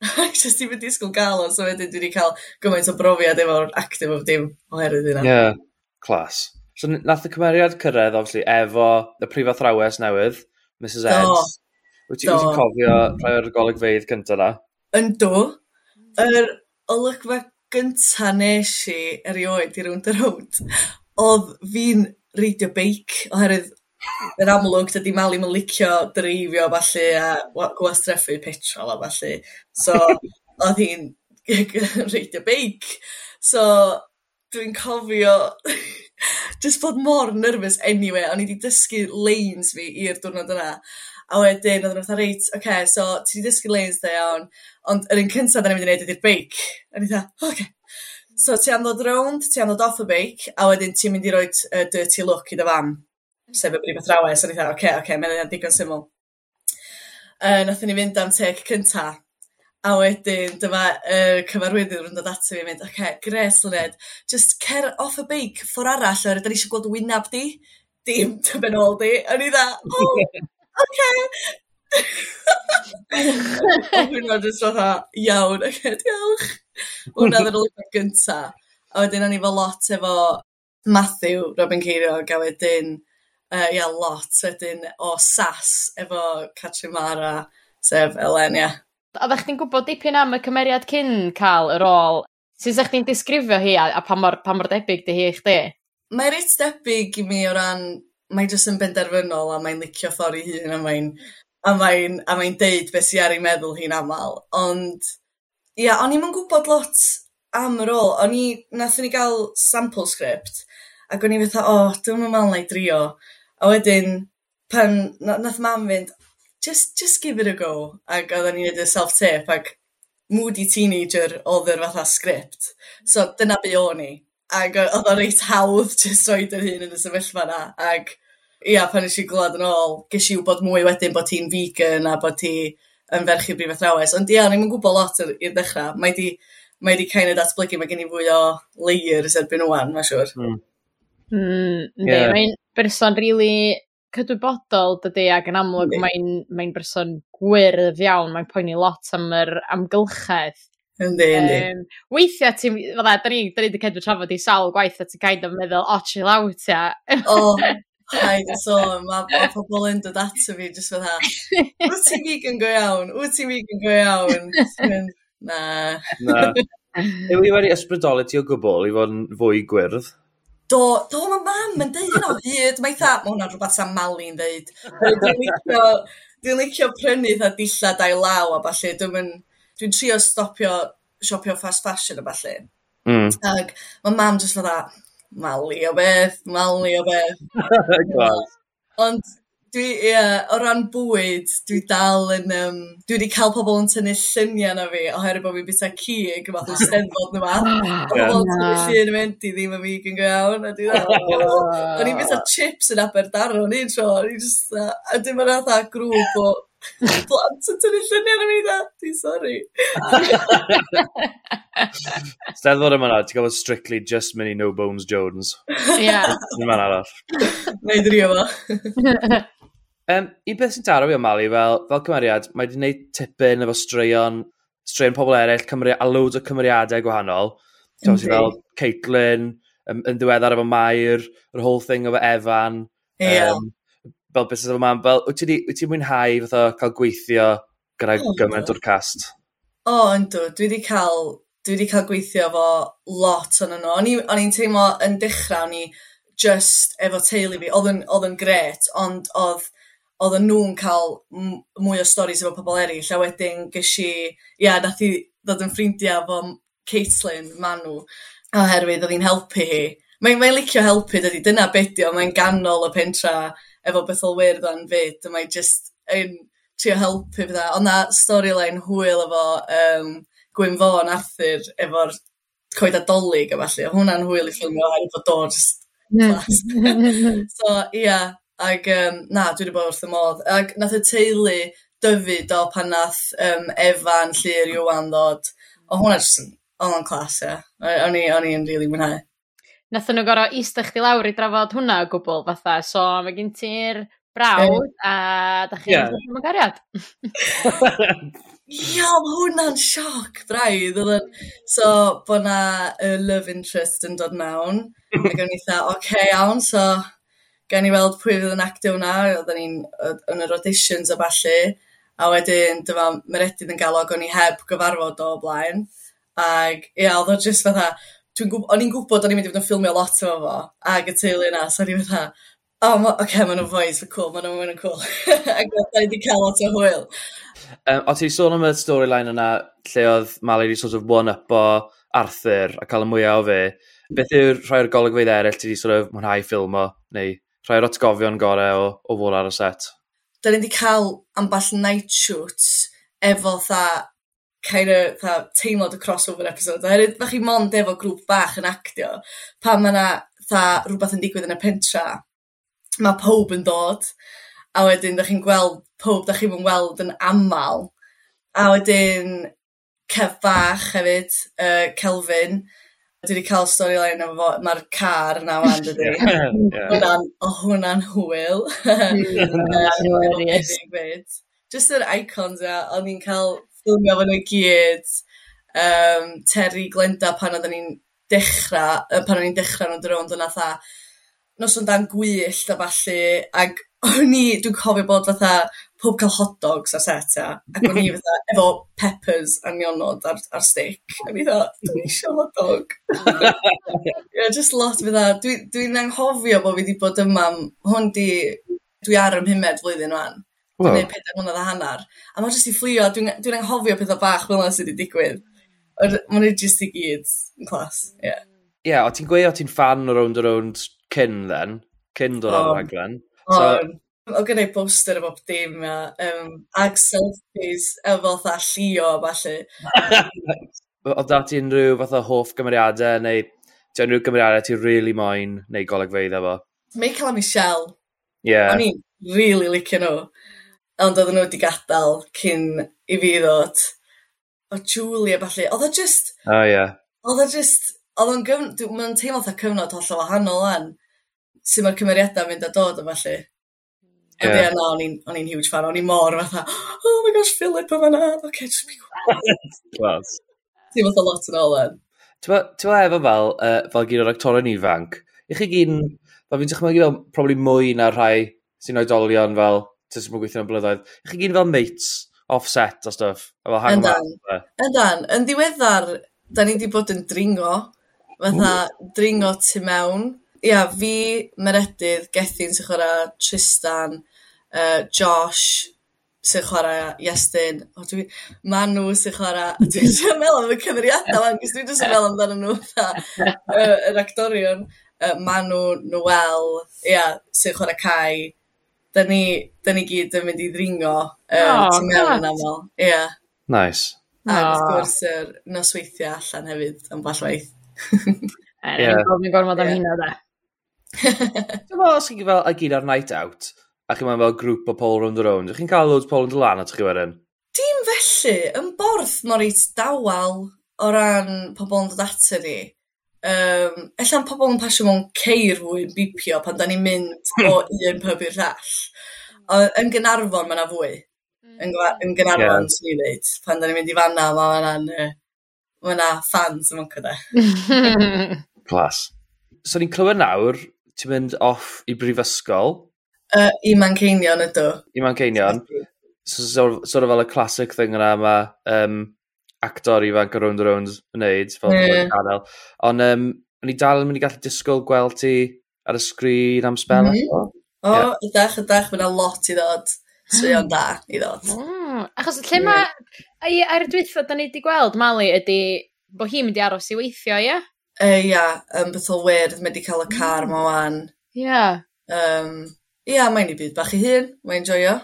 I just ddim yn disgwyl gael o, so wedyn dwi wedi cael gymaint o brofiad efo'r active of dim oherwydd yna. Ie, yeah, clas. So nath y cymeriad cyrraedd, obviously, efo y prif athrawes newydd, Mrs Eds. Do. Wyt ti'n cofio rhai o'r golygfeidd cyntaf na? Yndw. Yr olygfa gynta nes i erioed i rownd y rownd oedd fi'n reidio beic oherwydd yn amlwg dydy Mali 'im yn licio dreifio falle a wa- gwastraffu petrol a falle. so oedd hi'n reidio beic so dwi'n cofio just bod mor nervous anyway, o'n i wedi dysgu lanes fi i'r diwrnod yna a wedyn oedd yn fatha reit oce okay, so ti wedi dysgu lanes da iawn Ond yr un cyntaf 'dan ni'n mynd i wneud ydy'r beic. A ni dda, fatha o oce. So ti am ddod round, ti am ddod off y beic a wedyn ti'n mynd i roi uh, dirty look i dy fam sef y brif athrawes. A ni dda, oce oce mae hynna'n digon syml. Uh, nathon ni fynd am teg cynta a wedyn dyma uh, cyfarwyddwr yn dod ato fi a mynd oce okay, gres Luned just cer off y beic ffor arall oherwydd 'da ni eisiau gweld wynab di dim dy benol di. a ni dda oh, oce Odd hwnna jyst fatha iawn ocê diolch. Hwnna ddyn nhw'n lwybr gynta. A wedyn o'n i efo lot efo Matthew Robin Ceiriog a wedyn uh, ia lot wedyn o sas efo Catrin Mara sef Elen, Elenia. Oddach chdi'n gwybod dipyn am y cymeriad cyn cael y rôl? Sut sa chdi'n disgrifio hi a, a pa mor, pa mor debyg di hi i chdi? Mae reit debyg i mi o ran mae jyst yn benderfynol a mae'n licio ffordd i hun a mae'n a mae'n a mae'n deud beth sy'n ar ei meddwl hi'n aml. ond ia o'n i'n gwybod lot am y rôl o'n i nathon ni gael sample script ac o'n i fatha o oh, dwi'n me'wl 'na i drio a wedyn pan nath mam fynd just, just give it a go Ac oedden ni'n neud y self tape ac moody teenager oedd yr fatha script. so dyna be o'n i Ac oedd o'n reit hawdd jyst roed yr hun yn y sefyllfa 'na Ac ia pan nesh i glwad yn ôl ges i wybod mwy wedyn bod ti'n vegan a bod ti yn ferch i brifysthrawes ond ia ni'n gwybod lot i'r dechrau. mae 'di mae 'di kind of datblygu mae gen i fwy o layers erbyn ŵan hmm. Hmm, mae'n siwr. Mm. Mm, yndi mae'n berson really cydwybodol dydy, ac yn amlwg mae'n mae berson gwyrdd iawn mae'n poeni lot am yr amgylchedd. Yndi yndi. Um, weithiau ti fydda da ni 'dan ni 'di cadw trafod i sawl gwaith a ti'n kind of meddwl o chill out ia. O Haid y sôn, mae ma pobl yn dod ato fi jyst fydda, wyt ti'n vegan go iawn? Wyt ti'n vegan go iawn? Na. Na. Yw i wedi ysbrydoli ti o gwbl i fod yn fwy gwyrdd? Do, do, mae mam yn deud hynna o hyd. Mae eitha, mae hwnna'n rhywbeth am Mali'n deud. Dwi'n licio, dwi licio prynu dda dillad a'i law a falle. Dwi'n dwi trio stopio siopio fast fashion a falle. Mm. Ac mae mam jyst fydda, Mali o beth, mali o beth. Ond dwi, ie, yeah, o ran bwyd, dwi dal yn, um, dwi wedi cael pobl yn tynnu lluniau na fi, oherwydd bod fi'n bita cig, fath o steddfod na fa. Pobl yn tynnu llun yn mynd i ddim yn fi yn iawn. a dwi dal. O'n i'n bita chips yn Aberdaron un tro, o'n i'n just, a dim yn atha grŵp o blant yn tynnu lluniau ar mi na. Dwi'n sori. Steddfod yma na, ti'n gofod strictly just mini no bones Jones. Ie. Yn fan arall. Neu drio fo. Um, I beth sy'n taro fi o Mali, fel, fel cymeriad, mae wedi gwneud tipyn efo straeon, straeon pobl eraill, cymri, a loads o cymeriadau gwahanol. Mm -hmm. fel Caitlin, um, yn ddiweddar efo Mair, yr whole thing efo Evan. Yeah. Um, fel busnes yma, fel, wyt ti'n ti mwynhau fatha cael gweithio gyda oh, gymaint o'r cast? O, oh, yndw. Dwi wedi cael, dwi wedi cael gweithio fo lot o'n nhw. O'n i'n teimlo yn dechrau, o'n i just efo teulu fi, oedd yn gret, ond oedd oedden nhw'n cael mwy o storys efo pobl eraill, a wedyn ges i, ia, nath i ddod yn ffrindiau efo Caitlin, Manu, oherwydd oedd hi'n helpu hi. Mae'n mae licio helpu, dydy, dyna bedio, mae'n ganol y pentra efo beth Bethelwyrdd a'n fyd, a mae jyst yn trio helpu fydda. Ond na storyline hwyl efo um, Gwyn Gwynfon Arthur efo'r coed adolyg a falle. Hwna'n hwyl i ffilmio oherwydd bod o just so, ia. Yeah. Ac um, na, dwi wedi bod wrth y modd. Ac nath y teulu dyfu do pan nath um, Efan Llyr Iwan ddod. O hwnna jyst yn, o'n clas, ia. O'n i'n rili mwynhau. Nathon nhw gorau eistedd chdi lawr i drafod hwnna o gwbl fatha, so mae gen ti'r brawd a da chi'n yeah. ddim yn gariad. Ia, mae hwnna'n sioc braidd. So, bod na uh, love interest yn dod mewn. Ac o'n i dda, oce okay, iawn, so gan i weld pwy fydd yn actio hwnna, oedden ni'n yn yr auditions a falle, a wedyn, dyma, mae'r edrych yn galog o'n i heb gyfarfod o blaen. Ac, ia, oedd o just fatha, dwi'n gwb... o'n i'n gwybod o'n i'n mynd i fod yn ffilmio lot efo fo ag y teulu yna, so o'n i'n fatha, o, oh, ma, okay, maen nhw'n foes, fe cool, maen nhw'n cool. ac o'n i wedi cael lot o hwyl. Um, o ti sôn am y storyline yna lle oedd Mali wedi sort of one-up o Arthur a cael y mwyaf o fe. Beth yw'r rhai o'r golygfeidd eraill ti wedi sort of mwynhau ffilm o, neu rhai o'r atgofion gorau o, o fod ar y set? Da ni wedi cael amball night shoots efo tha kind of fatha teimlad y crossover episode oherwydd fach chi mond efo grŵp bach yn actio pan mae yna 'tha rhywbeth yn digwydd yn y pentra mae pob yn dod a wedyn da chi'n gweld pob, da chi'n yn weld yn aml. a wedyn cef Bach hefyd uh, Kelvin, dwi 'di ca'l storyline efo fo ma'r car yna 'wan dydi? Hwna'n odd hwnna'n hwyl. Just yr icons ia. o'n i'n cael ffilmio fo nhw gyd. Um, Terry Glenda pan oedden ni'n dechrau, pan o'n i'n dechrau yn drone, dyna tha nos yn dan gwyllt a falle, ac o'n i, dwi'n cofio bod fatha pob cael hot dogs ar set a, ac o'n i fatha efo peppers a nionod ar, ar stick. A mi dda, dwi'n eisiau hot dog. yeah, just lot fatha, Dwi'n dwi anghofio bod fi wedi bod yma, hwn di, dwi ar ymhymed flwyddyn o'n. Dwi'n neud pedair mlynedd a hanner. A mae'n jyst i fflio. Dwi'n dwi anghofio pethau bach fel yna sydd wedi digwydd. Mae'n jyst i gyd yn clas, ie. Yeah. Ie, yeah, o ti'n gweud o ti'n fan o Round a Round cyn then? Cyn dod o'r raglen? So, o gynnau poster o bob dim a, um, ag selfies efo fatha llio falle. o da dati unrhyw o hoff gymeriadau neu ti unrhyw gymeriadau ti'n really moyn neu golygfeidd efo? Michael a Michelle. Ie. Yeah. O'n i'n really licio nhw ond oedden nhw wedi gadael cyn i fi ddod. O Julie a ballu odd o jyst... O ia. Oedd o just... Oedd o'n gyfnod... dw- ma'n teimlo 'tha cyfnod hollol wahanol an. Sut mae'r cymeriadau mynd a dod o, falle. Ond ia na o'n i'n o'n i'n huge fan o'n i'n mor fatha oh my gosh Philip yn fan'na ocê jyst Class. Teimlo 'tha lot yn ôl yn. Ti'n t'mo' efo fel uh, fel gyd o'r actorion ifanc i chi gyn fel fi'n dychmygu fel probably mwy na rhai sy'n oedolion fel ti'n sy'n gweithio am blynyddoedd, chi gyn fel mates, offset a stuff. Yndan, yndan, yn ddiweddar, da ni wedi bod yn dringo, fatha dringo tu mewn. Ia, fi, Meredydd, Gethin sy'n chwarae Tristan, uh, Josh sy'n chwarae Iestyn, o dwi, Manu sy'n chwarae, dwi'n siarad meddwl am y cymeriadau fan, gys dwi'n just yn meddwl amdano nhw, uh, yr actorion, uh, Manu, Noel, ia, sy'n chwarae Cai, da ni, da ni gyd yn mynd i ddringo um, oh, tu mewn yn aml. Yeah. Nice. A oh. wrth gwrs, yr nosweithiau allan hefyd am ballwaith. Ie. Ni'n gorfod am hynna, da. Dwi'n meddwl os chi'n fel ag un ar night out, a chi'n meddwl fel grŵp o Paul round the round, ydych chi'n cael loads Paul yn dylan at chi wedyn? Dim felly, yn borth mor reit dawel o ran pobl yn dod ato ni um, ella'n pobl yn pasio mewn ceir fwy yn bipio pan da ni'n mynd hmm. o un pub i'r llall. Yy yn gynarfon mae yna fwy. Yn gwa- hmm. yn Gaernarfon swn i'n ddeud. Pan da ni'n mynd i fan 'na ma' hwnna'n yy ma' fans yn fanco 'de. Clas. So ni'n clywed nawr ti'n mynd off i brifysgol. Uh, i Manceinion ydw. I Manceinion. So sort of fel y classic thing yna mae um, actor ifanc ar round o rownd yn neud, fel yeah. canel. Ond um, o'n i dal yn mynd i gallu disgwyl gweld ti ar y sgrin am spel. Mm -hmm. O, oh, yeah. ydach, ydach, mae yna lot i ddod. Swy'n da i ddod. Mm, achos lle mae... ai, Ar y dwythfa, da ni wedi gweld, Mali, ydy bod hi'n mynd i aros i weithio, ie? Yeah? Ia, uh, yeah, um, beth o wir, mae wedi cael y car mm. ma wan. Ie. Yeah. Um, Ia, yeah, mae'n i byd bach i hun, mae'n joio.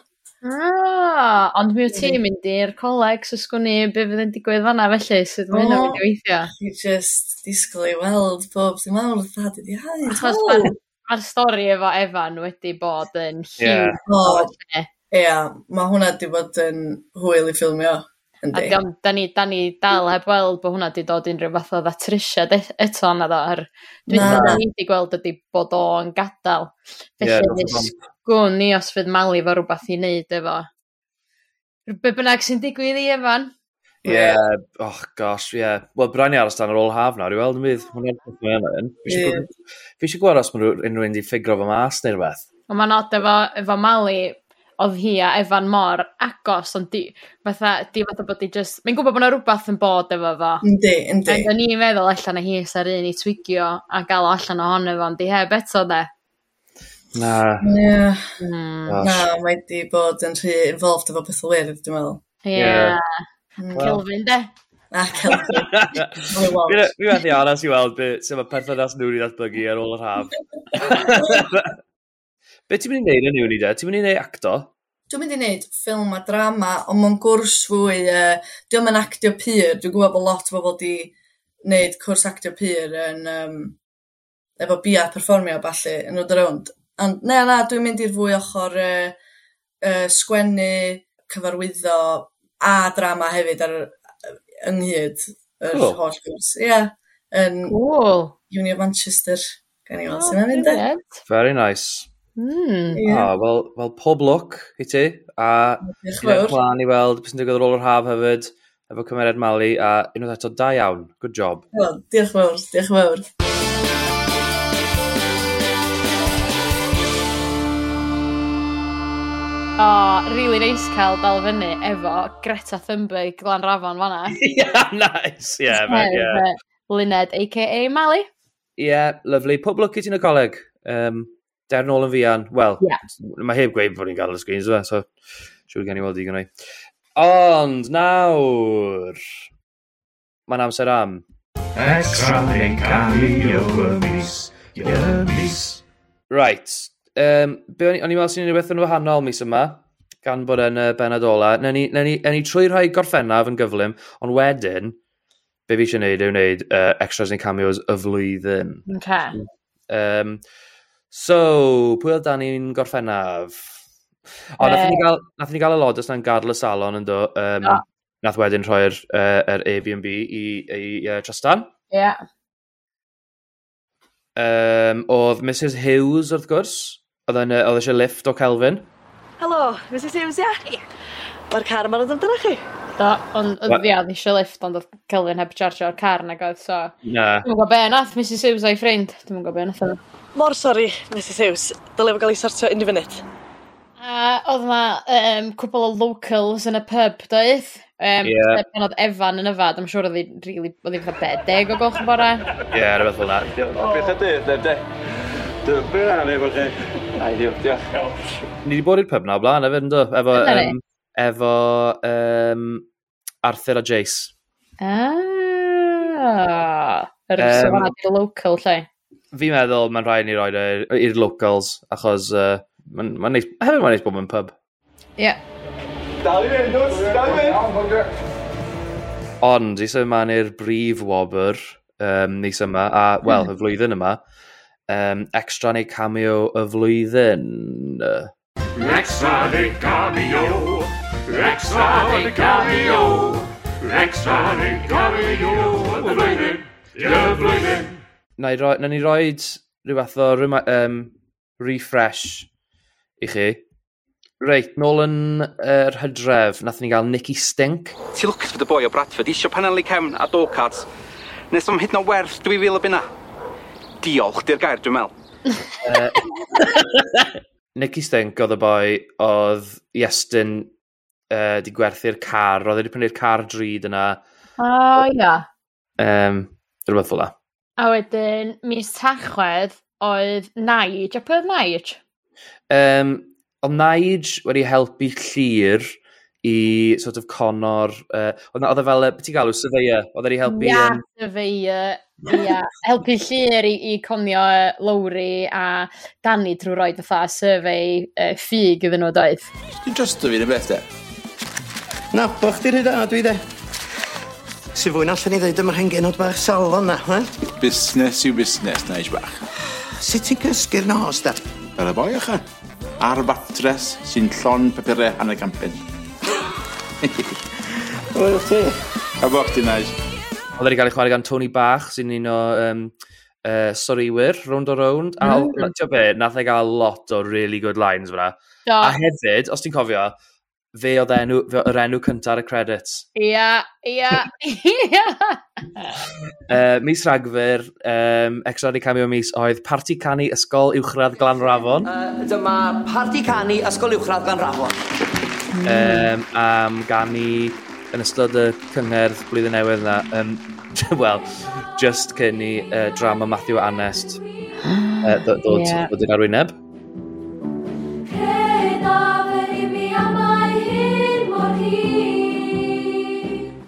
Ah, ond mi wyt ti'n mynd i'r coleg, so sgwni be fydd yn digwydd fanna felly, sydd mae hynna'n mynd i weithio. Chi just disgwyl i weld pob sy'n mawr awr, dad wedi hau. Achos mae'r ma stori efo Evan wedi bod yn lliw. Ie, yeah. oh, yeah, mae hwnna wedi bod yn hwyl i ffilmio. Yndi. A da ni, da ni dal hmm. heb weld bod hwnna wedi dod unrhyw fath o ddatrisiad eto na ddo. Ar... Dwi'n meddwl ni wedi gweld ydy bod o'n gadael. Felly yeah, sgwn ni os fydd Mali fo rhywbeth i wneud efo. Be bynnag sy'n digwydd i Efan? Ie, yeah, oh gosh, ie. Yeah. Wel, brain i aros dan yr ôl haf nawr, i weld yn bydd. Fi eisiau gweld os mae unrhyw un wedi ffigro fo mas neu rhywbeth. Ond mae'n od efo, efo Mali, oedd hi a Evan mor agos, ond di, fatha, di fatha bod di just... Mae'n gwybod bod yna rhywbeth yn bod efo fo. Yndi, yndi. Ond o'n i'n meddwl allan na hi sa'r un i twigio a gael allan ohono fo, ond di heb eto de. Na. Yeah. Mm. Na, mae di bod yn rhy involved efo pethau wirdd, dwi'n meddwl. Ie. Yeah. yeah. Mm. Kelvin, de? A Kelvin. Fi wedi aros i weld beth sy'n perthynas nhw'n i ddatblygu ar ôl yr haf. Be ti'n mynd i wneud yn yw'n i de? Ti'n mynd i wneud acto? Dwi'n mynd i wneud ffilm a drama, ond mae'n gwrs fwy... Uh, dwi'n mynd actio pyr. Dwi'n gwybod bod lot o bobl wedi wneud cwrs actio pyr yn... Um, efo bia perfformio falle yn oed rownd. Ond na, na, dwi'n mynd i'r fwy ochr uh, uh, sgwennu, cyfarwyddo a drama hefyd ar, ynghyd yr cool. holl gwrs. Ie. Yeah. Yn cool. Uni of Manchester. Gan i weld oh, sy'n mynd. E. Very nice. Mm. Yeah. Ah, wel, well, pob lwc i ti, a ni'n plan i weld beth sy'n digwydd ar ôl yr haf hefyd, efo cymeriad Mali, a unwaith eto, da iawn. Good job. Well, diolch fawr, diolch fawr. O, oh, really nice cael dal fyny efo Greta Thunberg, Glan Rafon fanna. yeah, nice. Yeah, man, yeah. Uh, Luned, a.k.a. Mali. Yeah, lovely. Pob lwc i ti'n y coleg. Um, der nôl yn fian. Wel, yeah. mae heb gweud bod ni'n gael y screens yma, so siwr gen i weld i gynnau. Ond nawr, mae'n amser am. Extra yn cael i o'r mis, i'r mis. Right, um, be o'n i'n meddwl sy'n rhywbeth yn wahanol mis yma, gan bod yn y benod ola. Na ni, na ni, na ni trwy rhai gorffennaf yn gyflym, ond wedyn, be fi eisiau gwneud yw wneud uh, extras neu cameos y flwyddyn. Okay. Um, So, pwy oedd dan ni'n gorffennaf? O, nath eh. ni gael, nath ni gael alod os na'n gadl y salon yn do. Um, no. Nath wedyn rhoi'r uh, er Airbnb i, i uh, Tristan. Ie. Yeah. Um, oedd Mrs Hughes wrth gwrs. Oedd eisiau lift o Kelvin. Helo, Mrs Hughes, ia? Ie. Yeah. Mae'r car yma'n dod amdano chi. Do, ond oedd fi oedd eisiau lift, ond oedd Kelvin heb chargeo'r car nag oedd, so... Na. Dwi'n gwybod be nath, Mrs Hughes o'i ffrind. Dwi'n gwybod be nath oedd. Mor sori, Mrs Hughes. Dylai fo gael ei sortio unrhyw funud. A oedd yna um, cwbl o locals yn y pub, doedd? Um, Ie. yeah. Pan oedd Evan yn yfad, I'm siŵr oedd hi'n really, oedd hi'n fatha bedeg o golch yn bora. Ie, yeah, rhywbeth fel na. Beth ydy, dydd, de? Dwi'n bwyr efo chi. Ai, diolch, diolch. Ni wedi bod i'r pub na o blaen, efo, efo um, efo um, Arthur a Jace. Ah, yr er um, i'r local lle. Fi'n meddwl mae'n rhaid ni roed e i'r locals, achos uh, mae'n ma neis, hefyd mae'n neis bod mewn pub. Ie. Yeah. Dal i fynd, dwrs, dal i fynd. Ond, i yma ma'n i'r brif wobr um, nis yma, a, wel, mm. y flwyddyn yma, um, extra neu cameo y flwyddyn. Extra neu cameo Extra neu cameo, Extra neu cameo, y flwyddyn, y flwyddyn. Na i roi, na ni roed rhywbeth fath o um, refresh i chi. Reit, nôl yn yr er hydref, nath ni gael Nicky Stink. Ti lwcus fod y boi o Bradford isio panelu cefn a do cards. nes am hyd na werth 2000 o bunna. Diolch, di'r gair dwi'n mel. Nicky Stink oedd y boi oedd Iestyn uh, di gwerthu'r car, roedd wedi prynu'r car drud yna. O, ia. Um, rhywbeth fel A wedyn, mis tachwedd oedd Naij. A pwy oedd Naij? Um, oedd Naij wedi helpu llir i sort of conor... Uh, oedd e fel, beth i galw, surveyor? Oedd e wedi helpu... Ia, um... surveyor. Ia, helpu llir i, i conio Lowry a Danny drwy roed fatha survey uh, ffug iddyn nhw doedd. Dwi'n trostio fi na beth de. Na, bo' chdi'r rhaid a dwi 'de? Si fwy na allan i ddeud am yr hen genod bach salon 'na, he? Busnes yw busnes, Nige bach. Sut ti'n cysgu'r nos da? Fel y boi ychan. Ar batres sy'n llon papurau hanner campyn. Wel ti. A bo chdi, Nige. Oedd wedi cael ei chwarae gan Tony Bach, sy'n un o um, uh, soriwyr, round o round. A, mm. ti'n be, nath ei gael lot o really good lines fyna. A hefyd, os ti'n cofio, fe oedd enw, fe, yr enw cyntaf ar y credits. Ia, ia, ia. Mis Rhagfyr, um, extra ni cameo mis, oedd Parti Canu Ysgol Uwchradd Glan Rafon. Uh, dyma Parti Canu Ysgol Uwchradd Glan Rafon. Um, am ganu yn ystod y cyngerdd blwyddyn newydd yna, um, well, just cyn i uh, drama Matthew Anest uh, ddod yeah. yn arwyneb.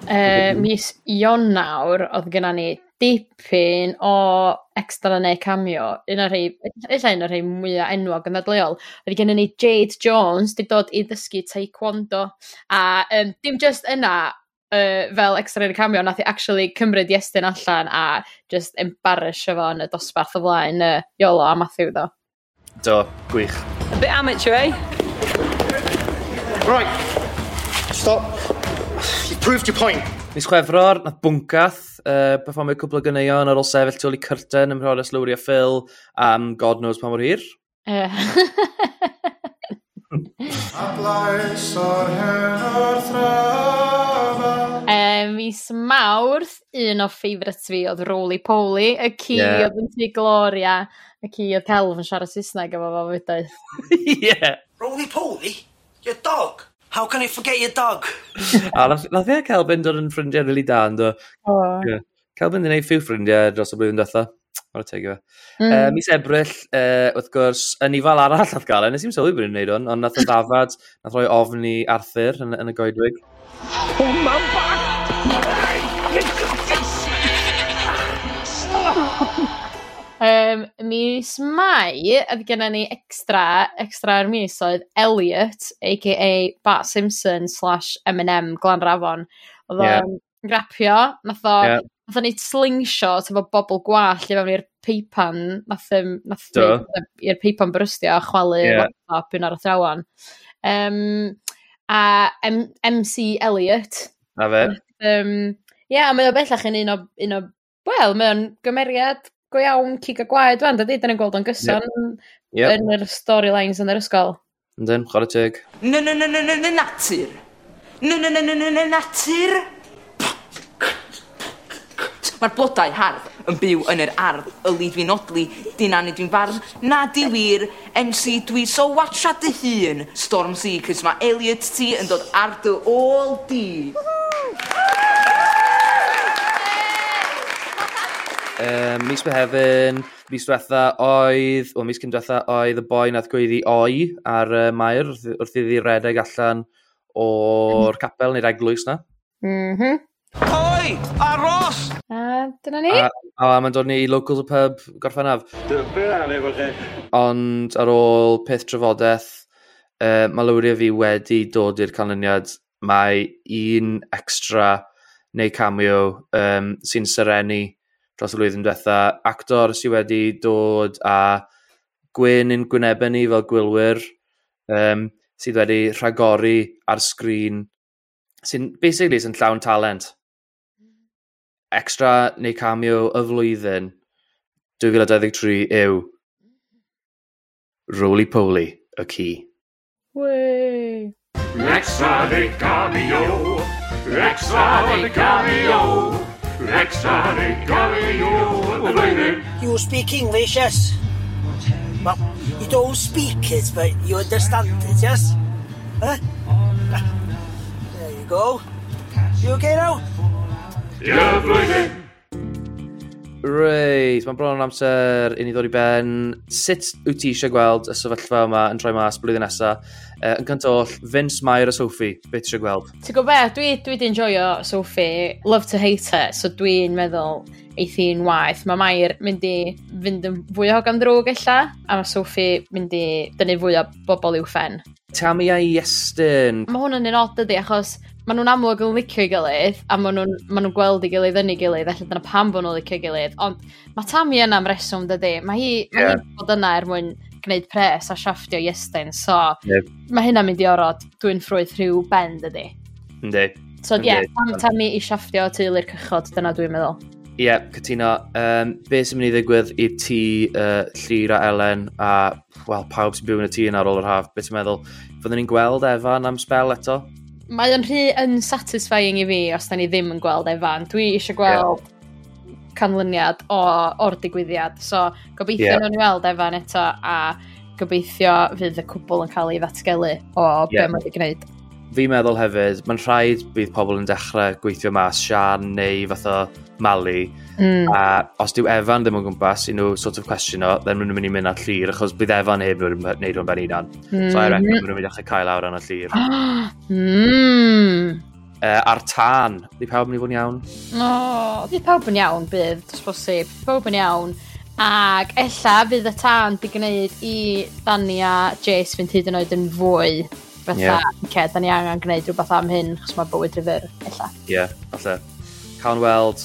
uh, mis Ionawr oedd gyda ni dipyn o extra neu cameo, un o'r rhai, eisiau un o'r rhai mwyaf enwog yn ddadleol, oedd gen ni Jade Jones, di dod i ddysgu taekwondo, a um, dim just yna, uh, fel extra neu cameo, nath i actually cymryd Iestyn allan a just embarrass fo yn y dosbarth o flaen uh, Iolo a Matthew ddo. Do, gwych. A bit amateur, eh? Right, stop proved your point. Mis Chwefror, nath bwncath, uh, performio cwbl o gynneuon ar ôl sefyll tu ôl i cyrten ym Mhrodas Lowry a Phil, am um, God knows pa mor hir. a blaes o'r hen o'r thrafa um, Mis Mawrth, un o ffeifrits fi oedd Roly Poly, y ci yeah. oedd yn ti Gloria, y ci oedd Celf yn siarad Saesneg efo fo fydau. Ie. yeah. Roly Poly? Your dog? How can I forget your dog? a nath e a Kelvin dod yn ffrindiau rili really da, ynddo. Oh. Yeah. Kelvin yn ei ffew ffrindiau dros y blwyddyn dweitha. O'r teg efo. Mm. Uh, mis Ebrill, uh, wrth gwrs, yn ifal arall nath gael e. Nes i'n sylwi bod ni'n gwneud hwn, ond nath y dafad, nath roi ofn i Arthur yn, yn y goedwig. Oh, mam bach! Um, mis Mai, oedd gennym ni extra, extra ar mis oedd Elliot, a.k.a. Bart Simpson slash M&M Glan Rafon. Oedd o'n grapio, nath o, yeah. nath o'n ni slingshot efo bobl gwall i fewn i'r peipan, nath, nath i'r peipan brystio a chwalu yeah. laptop un ar y thrawan. Um, a M MC Elliot. Na fe. Um, Ie, yeah, mae o bellach yn un o, un o wel, mae o'n gymeriad go iawn cig a gwaed fan, dydy? dyn ni'n gweld o'n gyson yep. Yn yr storylines yn yr ysgol. Yndyn, chwarae teg. Na, na, na, na, na, natur. Na, na, na, na, na, natur. Mae'r blodau hardd yn byw yn yr ardd, yli dwi'n odli, dinan i dwi'n fardd, na di wir, MC dwi so watcha dy hun, Storm C, cys mae Elliot T yn dod ar dy ôl di. Um, mis Mehefin, mis diwetha oedd, o mis cyn diwetha oedd y boi nath gweiddi oi ar uh, Maer wrth iddi redeg allan o'r capel neu'r eglwys na. Mhm. Mm oi! Aros! A dyna ni. A, a mae'n dod ni i Locals y Pub gorffennaf. Ond ar ôl peth trafodaeth, uh, mae lawriau fi wedi dod i'r canlyniad mae un extra neu cameo um, sy'n serenu dros y flwyddyn diwetha. Actor sydd wedi dod a gwyn yn gwynebau ni fel gwylwyr um, sydd wedi rhagori ar sgrin sy'n basically sy'n llawn talent. Extra neu cameo y flwyddyn 2023 yw Roly Poly y ci. Wey! Extra neu cameo! Extra neu cameo! You speak English, yes? Well, you don't speak it, but you understand it, yes? Huh? There you go. You okay now? Y flwyddyn. Reit, mae'n bron yn amser i ni ddod i ben. Sut wyt ti eisiau gweld y sefyllfa yma yn troi mas blwyddyn nesaf? Uh, yn cynt oll, Vince Mair a Sophie, beth ti eisiau gweld? Ti'n gwybod beth, dwi, dwi di enjoyo Sophie, love to hate her, so dwi'n meddwl eithi'n waith. Mae Mair mynd i fynd yn fwy o gan drwg ella, a mae Sophie mynd i dynnu fwy o bobl i'w ffen. Tammy a Iestyn. Mae hwn yn un od ydy, achos maen nhw'n amlwg yn licio i gilydd, a maen nhw'n ma nhw gweld i gilydd yn ei gilydd, felly dyna pam bod nhw'n licio i gilydd. Ond mae Tammy yna am reswm, dydy. Mae hi, yeah. ma hi bod yna er mwyn gwneud pres a siafftio Iestyn, so yep. mae hynna'n mynd i orod dwi'n ffrwyth rhyw ben, dydy. Ynddi. So ie, yeah, tam, Tammy i siafftio teulu'r cychod, dyna dwi'n meddwl. Ie, yeah, cytuno. Um, be sy'n mynd i ddigwydd i ti, uh, Llyr a Elen, a well, pawb sy'n byw yn y tŷ yn ar ôl yr haf, beth ti'n meddwl? Fyddwn ni'n gweld Efan am spel eto? mae o'n rhy unsatisfying i fi os da ni ddim yn gweld Evan. Dwi eisiau gweld yeah. canlyniad o, o'r digwyddiad. So, gobeithio yeah. nhw'n weld Evan eto a gobeithio fydd y cwbl yn cael ei ddatgelu o yeah. be mae wedi gwneud. Fi'n meddwl hefyd, mae'n rhaid bydd pobl yn dechrau gweithio mas Sian neu fath o Mali. Mm. A os dyw Evan ddim yn gwmpas i nhw sort of question o, then nhw'n mynd i mynd at llun, achos bydd Evan heb yn gwneud hwn ben unan. Mm. So I mm. reckon mm. nhw'n mynd i ddechrau cael awr yn y llun. mm. Uh, a'r tân, di pawb yn i fod yn iawn? No, oh, di pawb yn iawn bydd, os bosib. Di pawb yn iawn. Ac ella fydd y tân di gwneud i Dani a Jace fynd hyd yn oed yn fwy fatha, yeah. ce, da ni angen gwneud rhywbeth am hyn, chos mae bywyd rifyr, illa. Ie, yeah, falle. Cawn weld.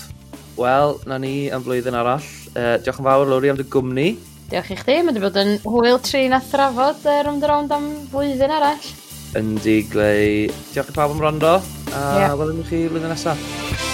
Wel, na ni am flwyddyn arall. Uh, diolch yn fawr, Lowri, am dy gwmni. Diolch i chdi, mae wedi bod yn hwyl trin a thrafod er ond rownd am flwyddyn arall. Yndi, glei. Diolch i pawb am rondo, a yeah. welwn i chi flwyddyn nesaf.